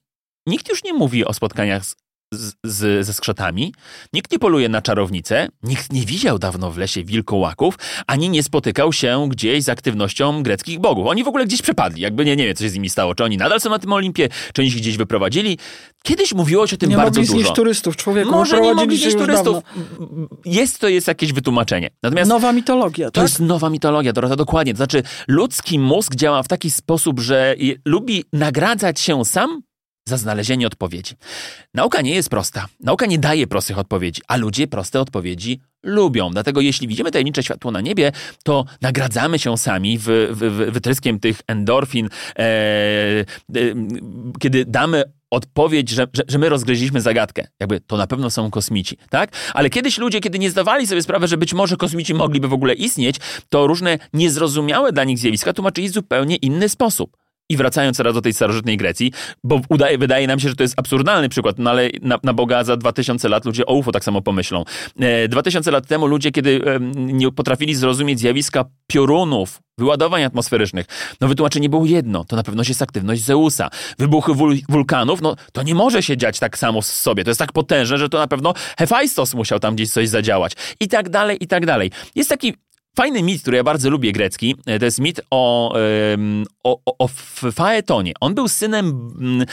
nikt już nie mówi o spotkaniach z, z, z, ze skrzatami, nikt nie poluje na czarownicę, nikt nie widział dawno w lesie wilkołaków, ani nie spotykał się gdzieś z aktywnością greckich bogów. Oni w ogóle gdzieś przepadli, jakby nie, nie wiem, co się z nimi stało. Czy oni nadal są na tym Olimpie, czy oni się gdzieś wyprowadzili. Kiedyś mówiło się o tym Nie bardzo mogli dużo. znieść turystów, człowieku. Może nie mogli już turystów. dawno. Jest to jest jakieś wytłumaczenie. Natomiast Nowa mitologia, to tak? jest nowa mitologia, Dorota, dokładnie. To znaczy, ludzki mózg działa w taki sposób, że lubi nagradzać się sam za znalezienie odpowiedzi. Nauka nie jest prosta. Nauka nie daje prostych odpowiedzi, a ludzie proste odpowiedzi lubią. Dlatego jeśli widzimy tajemnicze światło na niebie, to nagradzamy się sami w, w, w, wytryskiem tych endorfin, e, e, kiedy damy odpowiedź, że, że, że my rozgryźliśmy zagadkę. Jakby to na pewno są kosmici, tak? Ale kiedyś ludzie, kiedy nie zdawali sobie sprawy, że być może kosmici mogliby w ogóle istnieć, to różne niezrozumiałe dla nich zjawiska tłumaczyli w zupełnie inny sposób. I wracając teraz do tej starożytnej Grecji, bo udaje, wydaje nam się, że to jest absurdalny przykład, no ale na, na Boga za 2000 lat ludzie o UFO tak samo pomyślą. E, 2000 lat temu ludzie, kiedy em, nie potrafili zrozumieć zjawiska piorunów wyładowań atmosferycznych. No wytłumaczenie było jedno, to na pewno jest aktywność Zeusa. Wybuchy wul wulkanów, no to nie może się dziać tak samo w sobie. To jest tak potężne, że to na pewno Hefajstos musiał tam gdzieś coś zadziałać. I tak dalej, i tak dalej. Jest taki Fajny mit, który ja bardzo lubię, grecki, to jest mit o, o, o, Faetonie. On był synem mm,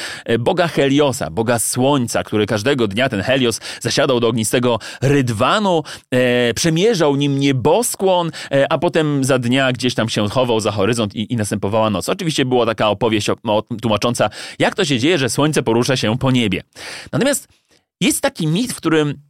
boga Heliosa, boga słońca, który każdego dnia, ten Helios, zasiadał do ognistego rydwanu, e, przemierzał nim nieboskłon, e, a potem za dnia gdzieś tam się chował za horyzont i, i następowała noc. Oczywiście była taka opowieść o, tłumacząca, jak to się dzieje, że słońce porusza się po niebie. Natomiast jest taki mit, w którym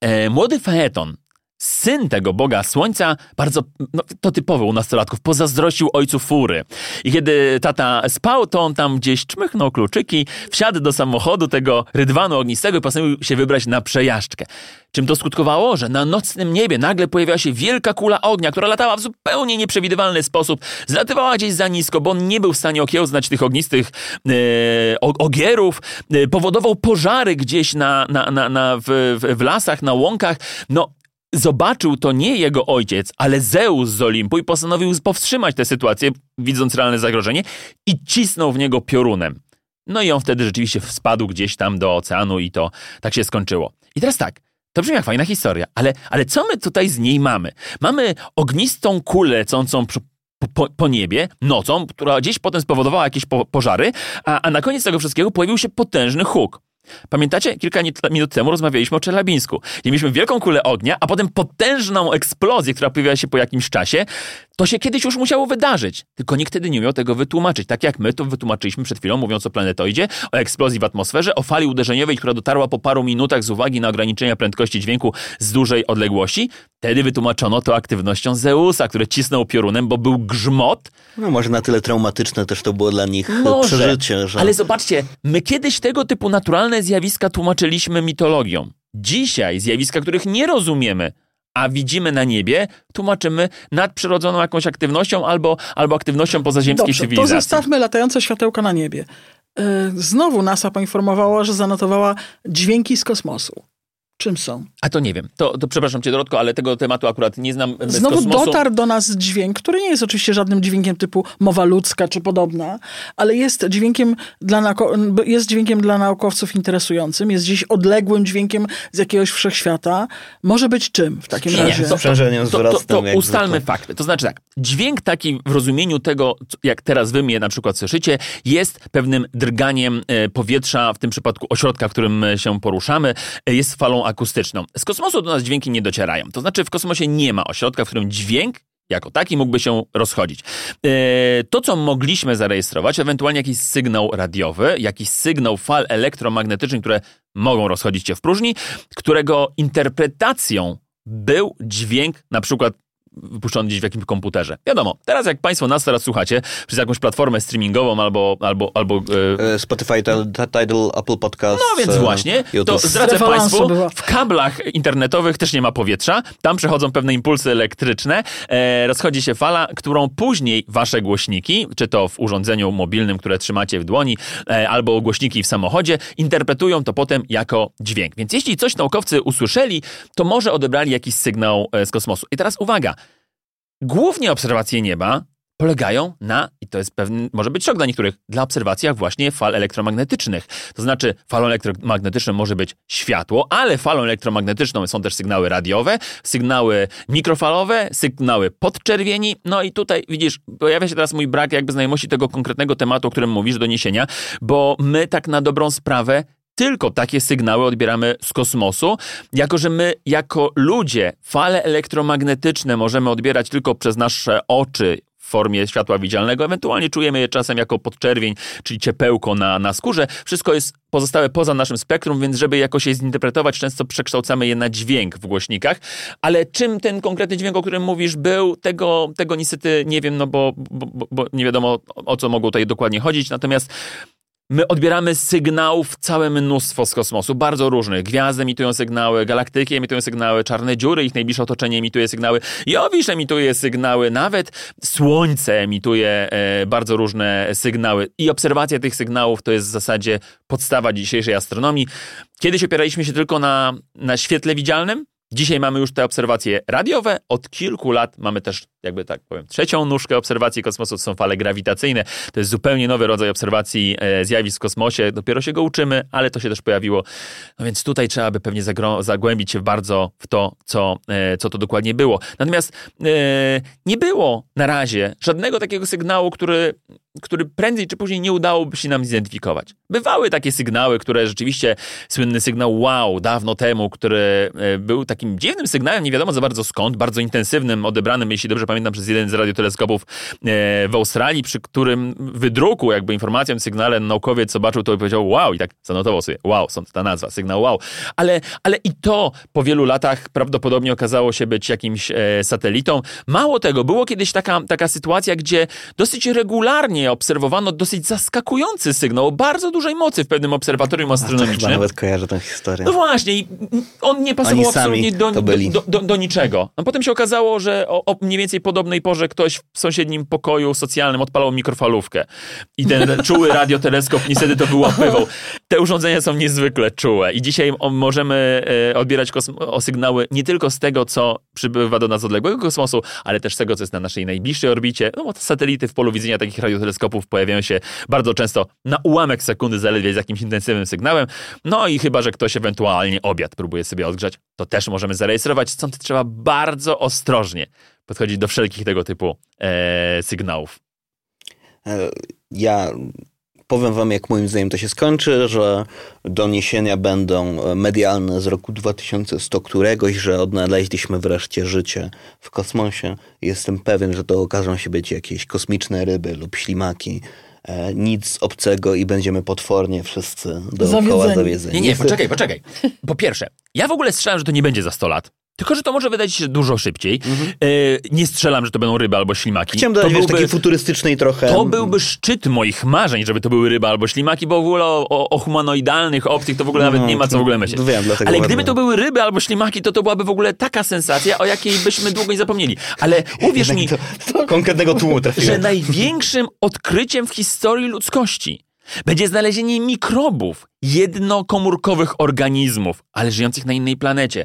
e, młody Faeton, Syn tego Boga Słońca, bardzo, no, to typowe u nastolatków, pozazdrościł ojcu fury. I kiedy tata spał, to on tam gdzieś czmychnął kluczyki, wsiadł do samochodu tego rydwanu ognistego i postanowił się wybrać na przejażdżkę. Czym to skutkowało? Że na nocnym niebie nagle pojawiła się wielka kula ognia, która latała w zupełnie nieprzewidywalny sposób. Zlatywała gdzieś za nisko, bo on nie był w stanie okiełznać tych ognistych e, ogierów. E, powodował pożary gdzieś na, na, na, na w, w, w lasach, na łąkach. No, zobaczył to nie jego ojciec, ale Zeus z Olimpu i postanowił powstrzymać tę sytuację, widząc realne zagrożenie i cisnął w niego piorunem. No i on wtedy rzeczywiście spadł gdzieś tam do oceanu i to tak się skończyło. I teraz tak, to brzmi jak fajna historia, ale, ale co my tutaj z niej mamy? Mamy ognistą kulę lecącą po, po, niebie nocą, która gdzieś potem spowodowała jakieś po, pożary, a, a na koniec tego wszystkiego pojawił się potężny huk. Pamiętacie, kilka minut temu rozmawialiśmy o Czelabińsku. mieliśmy wielką kulę ognia, a potem potężną eksplozję, która pojawiła się po jakimś czasie. To się kiedyś już musiało wydarzyć, tylko nikt wtedy nie umiał tego wytłumaczyć. Tak jak my to wytłumaczyliśmy przed chwilą, mówiąc o planetoidzie, o eksplozji w atmosferze, o fali uderzeniowej, która dotarła po paru minutach z uwagi na ograniczenia prędkości dźwięku z dużej odległości. Wtedy wytłumaczono to aktywnością Zeusa, który cisnął piorunem, bo był grzmot. No może na tyle traumatyczne też to było dla nich może, przeżycie. Że... Ale zobaczcie, my kiedyś tego typu naturalne zjawiska tłumaczyliśmy mitologią. Dzisiaj zjawiska, których nie rozumiemy, a widzimy na niebie, tłumaczymy nadprzyrodzoną jakąś aktywnością albo, albo aktywnością pozaziemskiej Dobrze, cywilizacji. to zostawmy latające światełka na niebie. E, znowu NASA poinformowała, że zanotowała dźwięki z kosmosu. Czym są? A to nie wiem. To, to przepraszam cię, Dorotko, ale tego tematu akurat nie znam. Znowu kosmosu. dotarł do nas dźwięk, który nie jest oczywiście żadnym dźwiękiem typu mowa ludzka czy podobna, ale jest dźwiękiem dla, jest dźwiękiem dla naukowców interesującym, jest gdzieś odległym dźwiękiem z jakiegoś wszechświata. Może być czym w takim nie, razie? Nie, to, to, to, to ustalmy fakty. To znaczy tak, dźwięk taki w rozumieniu tego, jak teraz wy mnie na przykład słyszycie, jest pewnym drganiem e, powietrza, w tym przypadku ośrodka, w którym się poruszamy, e, jest falą akustyczną. Z kosmosu do nas dźwięki nie docierają. To znaczy w kosmosie nie ma ośrodka, w którym dźwięk jako taki mógłby się rozchodzić. E, to, co mogliśmy zarejestrować, ewentualnie jakiś sygnał radiowy, jakiś sygnał fal elektromagnetycznych, które mogą rozchodzić się w próżni, którego interpretacją był dźwięk na przykład wypuszczony gdzieś w jakimś komputerze. Wiadomo, teraz jak Państwo nas teraz słuchacie przez jakąś platformę streamingową albo... albo, albo e... Spotify, Tidal, Apple Podcast. No więc e, właśnie, YouTube. to zdradzę Państwu, w kablach internetowych też nie ma powietrza, tam przechodzą pewne impulsy elektryczne, e, rozchodzi się fala, którą później Wasze głośniki, czy to w urządzeniu mobilnym, które trzymacie w dłoni, e, albo głośniki w samochodzie, interpretują to potem jako dźwięk. Więc jeśli coś naukowcy usłyszeli, to może odebrali jakiś sygnał e, z kosmosu. I teraz uwaga, Głównie obserwacje nieba polegają na, i to jest pewny, może być szok dla niektórych, dla obserwacjach właśnie fal elektromagnetycznych. To znaczy, falą elektromagnetyczną może być światło, ale falą elektromagnetyczną są też sygnały radiowe, sygnały mikrofalowe, sygnały podczerwieni. No i tutaj widzisz, pojawia się teraz mój brak jakby znajomości tego konkretnego tematu, o którym mówisz, doniesienia, bo my tak na dobrą sprawę tylko takie sygnały odbieramy z kosmosu, jako że my, jako ludzie, fale elektromagnetyczne możemy odbierać tylko przez nasze oczy w formie światła widzialnego, ewentualnie czujemy je czasem jako podczerwień, czyli ciepełko na, na skórze. Wszystko jest pozostałe poza naszym spektrum, więc żeby jakoś je zinterpretować, często przekształcamy je na dźwięk w głośnikach. Ale czym ten konkretny dźwięk, o którym mówisz, był, tego, tego niestety nie wiem, no bo, bo, bo nie wiadomo o co mogło tutaj dokładnie chodzić. Natomiast My odbieramy sygnałów całe mnóstwo z kosmosu, bardzo różnych. Gwiazdy emitują sygnały, galaktyki emitują sygnały, czarne dziury, ich najbliższe otoczenie emituje sygnały, Jowisz emituje sygnały, nawet Słońce emituje e, bardzo różne sygnały. I obserwacja tych sygnałów to jest w zasadzie podstawa dzisiejszej astronomii. Kiedyś opieraliśmy się tylko na, na świetle widzialnym, Dzisiaj mamy już te obserwacje radiowe. Od kilku lat mamy też, jakby tak powiem, trzecią nóżkę obserwacji kosmosu. To są fale grawitacyjne. To jest zupełnie nowy rodzaj obserwacji e, zjawisk w kosmosie. Dopiero się go uczymy, ale to się też pojawiło. No więc tutaj trzeba by pewnie zagłębić się bardzo w to, co, e, co to dokładnie było. Natomiast e, nie było na razie żadnego takiego sygnału, który który prędzej czy później nie udałoby się nam zidentyfikować. Bywały takie sygnały, które rzeczywiście, słynny sygnał wow, dawno temu, który e, był takim dziwnym sygnałem, nie wiadomo za bardzo skąd, bardzo intensywnym, odebranym, jeśli dobrze pamiętam, przez jeden z radioteleskopów e, w Australii, przy którym wydruku jakby informacją o sygnale naukowiec zobaczył to i powiedział wow i tak zanotował sobie wow, stąd ta nazwa, sygnał wow. Ale, ale i to po wielu latach prawdopodobnie okazało się być jakimś e, satelitą. Mało tego, było kiedyś taka, taka sytuacja, gdzie dosyć regularnie obserwowano dosyć zaskakujący sygnał o bardzo dużej mocy w pewnym obserwatorium astronomicznym. Ja nawet kojarzę tę historię. No właśnie, i on nie pasował absolutnie do, do, do, do, niczego. No potem się okazało, że o, o, mniej więcej podobnej porze ktoś w sąsiednim pokoju socjalnym odpalał mikrofalówkę i ten czuły radioteleskop niestety to wyłapywał. Te urządzenia są niezwykle czułe i dzisiaj możemy e, odbierać o sygnały nie tylko z tego, co przybywa do nas odległego kosmosu, ale też z tego, co jest na naszej najbliższej orbicie. No bo satelity w polu widzenia takich radioteleskopów teleskopów pojawiają się bardzo często na ułamek sekundy zaledwie z jakimś intensywnym sygnałem. No i chyba, że ktoś ewentualnie obiad próbuje sobie odgrzać, to też możemy zarejestrować, stąd trzeba bardzo ostrożnie podchodzić do wszelkich tego typu e, sygnałów. E, ja powiem wam, jak moim zdaniem to się skończy, że doniesienia będą medialne z roku 2100 któregoś, że odnaleźliśmy wreszcie życie w kosmosie. Jestem pewien, że to okażą się być jakieś kosmiczne ryby lub ślimaki. E, nic obcego i będziemy potwornie wszyscy dookoła zawiedzeni. Nie, nie, poczekaj, poczekaj. Po pierwsze, ja w ogóle strzelam, że to nie będzie za 100 lat. Tylko, że to może wydać się dużo szybciej. Mhm. E, nie strzelam, że to będą ryby albo ślimaki. Chciałem dodać, to byłby, takiej futurystycznej trochę... To byłby szczyt moich marzeń, żeby to były ryby albo ślimaki, bo w ogóle o, o, o humanoidalnych, obcych to w ogóle nawet no, nie ma co w ogóle myśleć. Wiem, Ale gdyby to były ryby albo ślimaki, to to byłaby w ogóle taka sensacja, o jakiej byśmy długo nie zapomnieli. Ale uwierz mi, to, to konkretnego tłumu trafiłem. że największym odkryciem w historii ludzkości będzie znalezienie mikrobów, jednokomórkowych organizmów, ale żyjących na innej planecie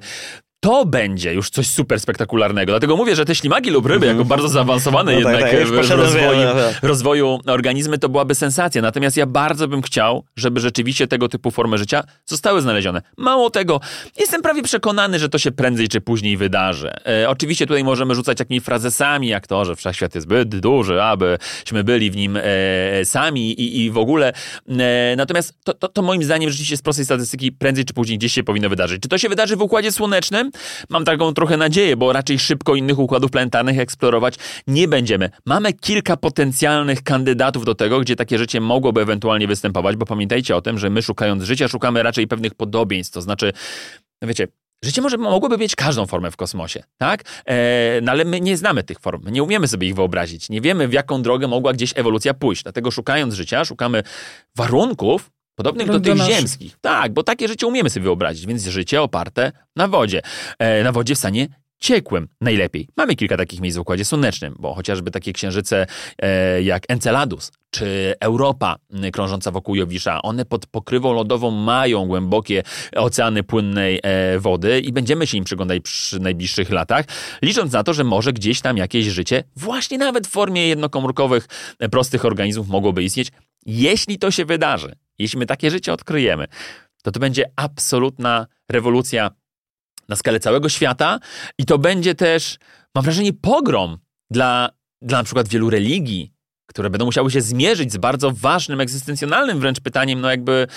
to będzie już coś super spektakularnego. Dlatego mówię, że te ślimaki lub ryby, mm -hmm. jako bardzo zaawansowane no tak, jednak tak, tak, w, w rozwoju, rozwoju organizmy, to byłaby sensacja. Natomiast ja bardzo bym chciał, żeby rzeczywiście tego typu formy życia zostały znalezione. Mało tego, jestem prawie przekonany, że to się prędzej czy później wydarzy. E, oczywiście tutaj możemy rzucać jakimiś frazesami, jak to, że wszechświat jest zbyt duży, abyśmy byli w nim e, sami i, i w ogóle. E, natomiast to, to, to moim zdaniem rzeczywiście z prostej statystyki prędzej czy później gdzieś się powinno wydarzyć. Czy to się wydarzy w Układzie Słonecznym? Mam taką trochę nadzieję, bo raczej szybko innych układów planetarnych eksplorować nie będziemy. Mamy kilka potencjalnych kandydatów do tego, gdzie takie życie mogłoby ewentualnie występować, bo pamiętajcie o tym, że my szukając życia, szukamy raczej pewnych podobieństw, to znaczy, no wiecie, Życie może mogłoby mieć każdą formę w kosmosie, tak? E, no ale my nie znamy tych form, nie umiemy sobie ich wyobrazić, nie wiemy w jaką drogę mogła gdzieś ewolucja pójść. Dlatego szukając życia, szukamy warunków, Podobnych do tych ziemskich. Tak, bo takie życie umiemy sobie wyobrazić, więc życie oparte na wodzie. E, na wodzie w stanie ciekłym najlepiej. Mamy kilka takich miejsc w Układzie Słonecznym, bo chociażby takie księżyce e, jak Enceladus czy Europa krążąca wokół Jowisza, one pod pokrywą lodową mają głębokie oceany płynnej e, wody i będziemy się im przyglądać przy najbliższych latach, licząc na to, że może gdzieś tam jakieś życie, właśnie nawet w formie jednokomórkowych, e, prostych organizmów mogłoby istnieć. Jeśli to się wydarzy, jeśli my takie życie odkryjemy, to to będzie absolutna rewolucja na skalę całego świata i to będzie też, mam wrażenie, pogrom dla, dla na przykład wielu religii, które będą musiały się zmierzyć z bardzo ważnym, egzystencjonalnym wręcz pytaniem, no jakby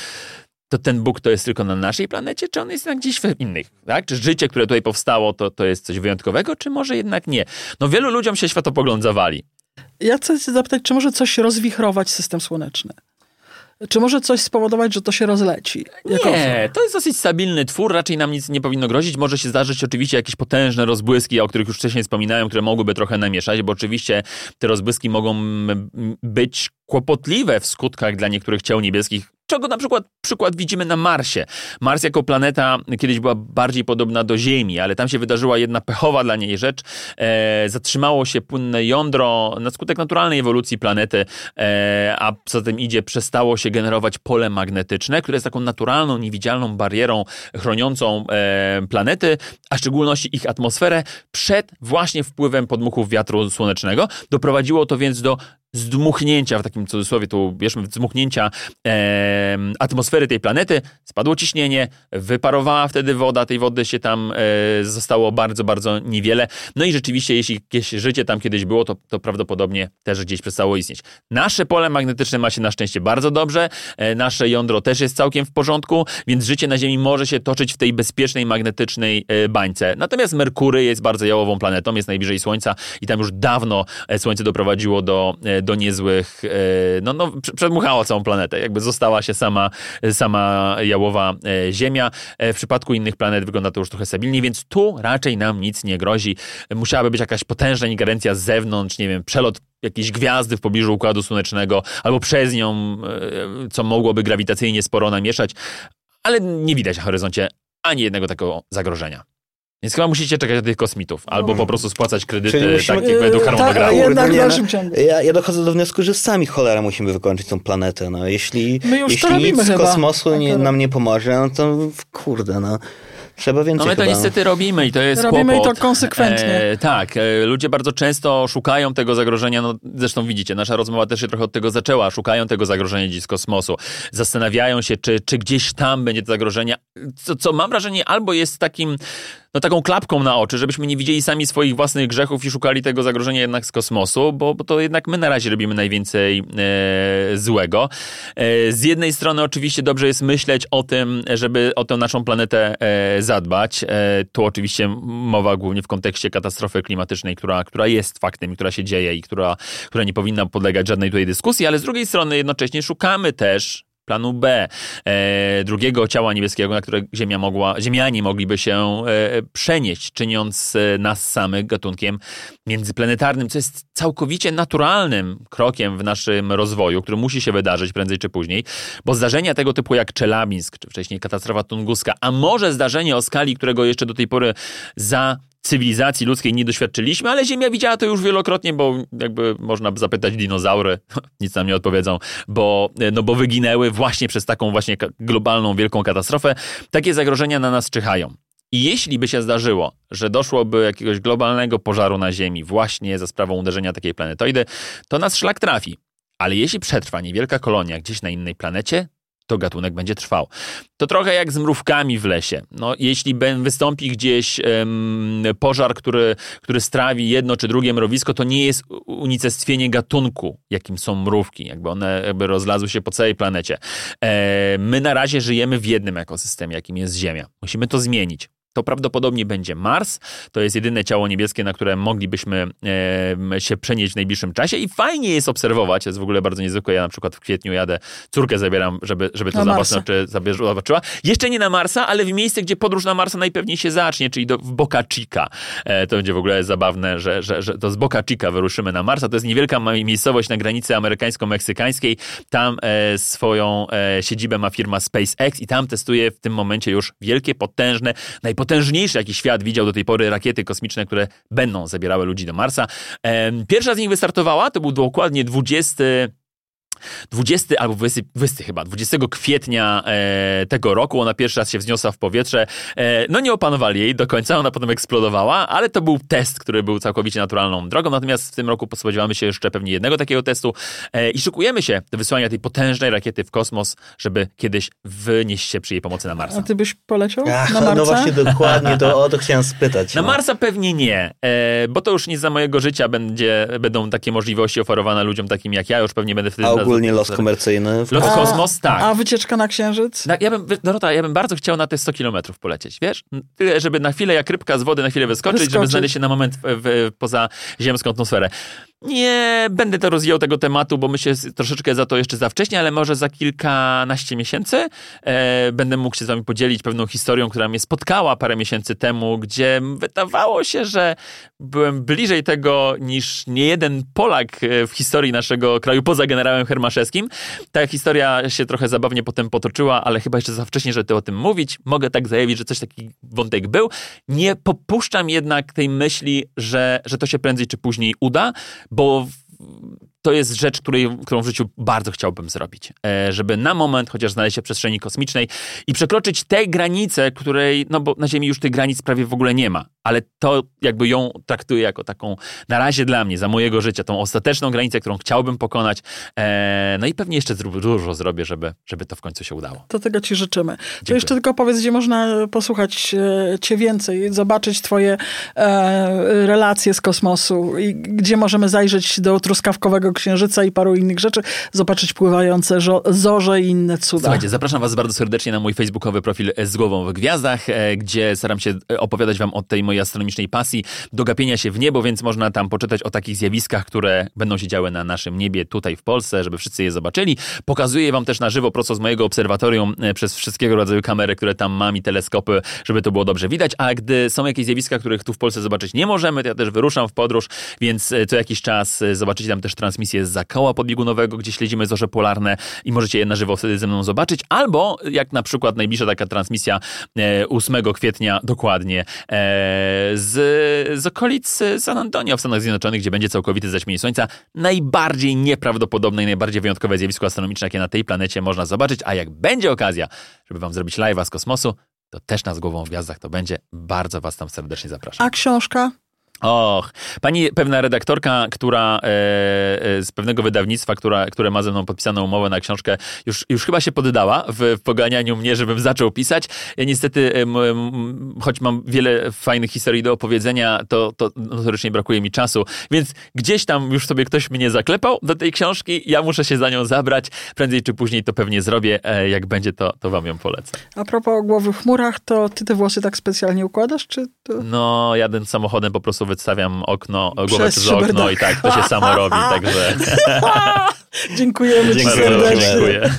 to ten Bóg to jest tylko na naszej planecie, czy on jest jednak gdzieś w innych, tak? Czy życie, które tutaj powstało, to, to jest coś wyjątkowego, czy może jednak nie? No wielu ludziom się światopogląd zawali. Ja chcę zapytać, czy może coś rozwichrować system słoneczny? Czy może coś spowodować, że to się rozleci? Nie, to jest dosyć stabilny twór, raczej nam nic nie powinno grozić. Może się zdarzyć oczywiście jakieś potężne rozbłyski, o których już wcześniej wspominałem, które mogłyby trochę namieszać, bo oczywiście te rozbłyski mogą być kłopotliwe w skutkach dla niektórych ciał niebieskich, czego na przykład przykład widzimy na Marsie. Mars jako planeta kiedyś była bardziej podobna do Ziemi, ale tam się wydarzyła jedna pechowa dla niej rzecz. E, zatrzymało się płynne jądro na skutek naturalnej ewolucji planety, e, a co tym idzie, przestało się generować pole magnetyczne, które jest taką naturalną, niewidzialną barierą chroniącą e, planety, a w szczególności ich atmosferę przed właśnie wpływem podmuchów wiatru słonecznego. Doprowadziło to więc do zdmuchnięcia, w takim cudzysłowie tu bierzmy, zdmuchnięcia e, atmosfery tej planety, spadło ciśnienie, wyparowała wtedy woda, tej wody się tam e, zostało bardzo, bardzo niewiele. No i rzeczywiście, jeśli jakieś życie tam kiedyś było, to, to prawdopodobnie też gdzieś przestało istnieć. Nasze pole magnetyczne ma się na szczęście bardzo dobrze, e, nasze jądro też jest całkiem w porządku, więc życie na Ziemi może się toczyć w tej bezpiecznej, magnetycznej e, bańce. Natomiast Merkury jest bardzo jałową planetą, jest najbliżej Słońca i tam już dawno e, Słońce doprowadziło do e, do niezłych, e, no, no przedmuchała całą planetę, jakby została się sama, sama jałowa e, Ziemia. E, w przypadku innych planet wygląda to już trochę stabilnie, więc tu raczej nam nic nie grozi. Musiałaby być jakaś potężna ingerencja z zewnątrz, nie wiem, przelot jakiejś gwiazdy w pobliżu Układu Słonecznego, albo przez nią, co mogłoby grawitacyjnie sporo namieszać, ale nie widać na horyzoncie ani jednego takiego zagrożenia. Więc chyba musicie czekać na tych kosmitów, albo No. po prostu spłacać kredyty musimy- tak jak według Yy, harmonogramu. tak, jednak Kurde, w nie, dalszym no, ciągu. Ja, ja dochodzę do wniosku, że sami cholera musimy wykończyć tą planetę. No. Jeśli, My już to jeśli robimy nic z kosmosu nie, Akurat. nam nie pomoże, no to kurde, no. Trzeba więcej No my to chyba. niestety robimy i to jest Robimy kłopot. to konsekwentnie. E, tak, e, ludzie bardzo często szukają tego zagrożenia, no zresztą widzicie, nasza rozmowa też się trochę od tego zaczęła, szukają tego zagrożenia dziś z kosmosu, zastanawiają się, czy, czy gdzieś tam będzie to zagrożenie, co, co mam wrażenie albo jest takim, no taką klapką na oczy, żebyśmy nie widzieli sami swoich własnych grzechów i szukali tego zagrożenia jednak z kosmosu, bo, bo to jednak my na razie robimy najwięcej e, złego. E, z jednej strony oczywiście dobrze jest myśleć o tym, żeby o tę naszą planetę e, zadbać. E, tu oczywiście mowa głównie w kontekście katastrofy klimatycznej, która, która jest faktem, która się dzieje i która, która nie powinna podlegać żadnej tutaj dyskusji, ale z drugiej strony jednocześnie szukamy też planu B, e, drugiego ciała niebieskiego, na które Ziemia mogła, Ziemianie mogliby się e, przenieść, czyniąc e, nas samych gatunkiem międzyplanetarnym, co jest całkowicie naturalnym krokiem w naszym rozwoju, który musi się wydarzyć prędzej czy później, bo zdarzenia tego typu jak Czelabinsk, czy wcześniej katastrofa tunguska, a może zdarzenie o skali, którego jeszcze do tej pory za cywilizacji ludzkiej nie doświadczyliśmy, ale Ziemia widziała to już wielokrotnie, bo jakby można zapytać dinozaury, nic nam nie odpowiedzą, bo, no bo wyginęły właśnie przez taką właśnie globalną, wielką katastrofę. Takie zagrożenia na nas czyhają. I jeśli by się zdarzyło, że doszłoby jakiegoś globalnego pożaru na Ziemi właśnie za sprawą uderzenia takiej planetoidy, to nas szlak trafi. Ale jeśli przetrwa niewielka kolonia gdzieś na innej planecie, to gatunek będzie trwał. To trochę jak z mrówkami w lesie. No, jeśli wystąpi gdzieś em, pożar, który, który strawi jedno czy drugie mrowisko, to nie jest unicestwienie gatunku, jakim są mrówki. Jakby one jakby rozlazły się po całej planecie. E, my na razie żyjemy w jednym ekosystemie, jakim jest Ziemia. Musimy to zmienić. To prawdopodobnie będzie Mars. To jest jedyne ciało niebieskie, na które moglibyśmy e, się przenieść w najbliższym czasie i fajnie jest obserwować. Jest w ogóle bardzo niezwykłe. Ja na przykład w kwietniu jadę, córkę zabieram, żeby, żeby to zobaczyła. Jeszcze nie na Marsa, ale w miejsce, gdzie podróż na Marsa najpewniej się zacznie, czyli do, w Boca Chica. E, to będzie w ogóle zabawne, że, że, że to z Boca Chica wyruszymy na Marsa. To jest niewielka miejscowość na granicy amerykańsko-meksykańskiej. Tam e, swoją e, siedzibę ma firma SpaceX i tam testuje w tym momencie już wielkie, potężne, najpotężniejsze, jaki świat widział do tej pory rakiety kosmiczne, które będą zabierały ludzi do Marsa. Pierwsza z nich wystartowała, to był dokładnie 20 20 albo 20, 20 chyba, 20 kwietnia e, tego roku. Ona pierwszy raz się wzniosła w powietrze. E, no nie opanowali jej do końca, ona potem eksplodowała, ale to był test, który był całkowicie naturalną drogą. Natomiast w tym roku spodziewamy się jeszcze pewnie jednego takiego testu e, i szykujemy się do wysłania tej potężnej rakiety w kosmos, żeby kiedyś wynieść się przy jej pomocy na Marsa. A ty byś poleciał Ach, na Marsa? no właśnie dokładnie, to o to chciałem spytać. Na no. Marsa pewnie nie, e, bo to już nie za mojego życia będzie, będą takie możliwości oferowane ludziom takim jak ja, już pewnie będę wtedy... A ogólnie los komercyjny. Los A- kosmos, tak. A wycieczka na Księżyc? Tak, ja bym, Dorota, ja bym bardzo chciał na te 100 kilometrów polecieć, wiesz? Tyle, żeby na chwilę jak rybka z wody na chwilę wyskoczyć, żeby Wyskoczyć. znaleźć się na moment w, w, poza ziemską atmosferę. Nie będę to rozwijał tego tematu, bo myślę troszeczkę za to jeszcze za wcześnie, ale może za kilkanaście miesięcy e, będę mógł się z wami podzielić pewną historią, która mnie spotkała parę miesięcy temu, gdzie wydawało się, że byłem bliżej tego niż niejeden Polak e, w historii naszego kraju poza generałem Hermaszewskim. Ta historia się trochę zabawnie potem potoczyła, ale chyba jeszcze za wcześnie, żeby o tym mówić. Mogę tak zajawić, że coś taki wątek był. Nie popuszczam jednak tej myśli, że, że to się prędzej czy później uda, bo to jest rzecz, której, którą w życiu bardzo chciałbym zrobić. E, żeby na moment chociaż znaleźć się w przestrzeni kosmicznej i przekroczyć te granice, której, no bo na Ziemi już tych granic prawie w ogóle nie ma ale to jakby ją traktuję jako taką, na razie dla mnie, za mojego życia, tą ostateczną granicę, którą chciałbym pokonać. E, no i pewnie jeszcze dużo zrobię, żeby, żeby to w końcu się udało. To tego ci życzymy. Dziękuję. To jeszcze tylko powiedz, gdzie można posłuchać e, cię więcej, zobaczyć twoje relacje z kosmosu i gdzie możemy zajrzeć do truskawkowego księżyca i paru innych rzeczy, zobaczyć pływające zorze i inne cuda. Słuchajcie, zapraszam was bardzo serdecznie na mój facebookowy profil z głową w gwiazdach, e, gdzie staram się opowiadać wam o tej mojej astronomicznej pasji, do gapienia się w niebo, więc można tam poczytać o takich zjawiskach, które będą się działy na naszym niebie tutaj w Polsce, żeby wszyscy je zobaczyli. Pokazuję wam też na żywo prosto z mojego obserwatorium e, przez wszystkiego rodzaju kamery, które tam mam i teleskopy, żeby to było dobrze widać, a gdy są jakieś zjawiska, których tu w Polsce zobaczyć nie możemy, to ja też wyruszam w podróż, więc e, co jakiś czas e, zobaczycie tam też transmisję z zakoła podbiegunowego, gdzie śledzimy zorze polarne i możecie je na żywo wtedy ze mną zobaczyć, albo jak na przykład najbliższa taka transmisja 8 kwietnia dokładnie z, z okolic San Antonio w Stanach Zjednoczonych, gdzie będzie całkowity zaćmienie Słońca. Najbardziej nieprawdopodobne i najbardziej wyjątkowe zjawisko astronomiczne, jakie na tej planecie można zobaczyć, a jak będzie okazja, żeby wam zrobić live'a z kosmosu, to też nas głową w gwiazdach to będzie. Bardzo was tam serdecznie zapraszam. A książka? Och, pani pewna redaktorka, która e, e, z pewnego wydawnictwa, która, które ma ze mną podpisaną umowę na książkę, już, już chyba się poddała w, w poganianiu mnie, żebym zaczął pisać. Ja niestety, e, m, m, choć mam wiele fajnych historii do opowiedzenia, to, to notorycznie brakuje mi czasu, więc gdzieś tam już sobie ktoś mnie zaklepał do tej książki, ja muszę się za nią zabrać. Prędzej czy później to pewnie zrobię. E, jak będzie, to, to wam ją polecę. A propos głowy w chmurach, to ty te włosy tak specjalnie układasz, czy to... No, jadę samochodem po prostu wystawiam okno, głowę przez okno i tak, to się samo robi, także... Dziękujemy Dziękuję, ci serdecznie. Dziękuję.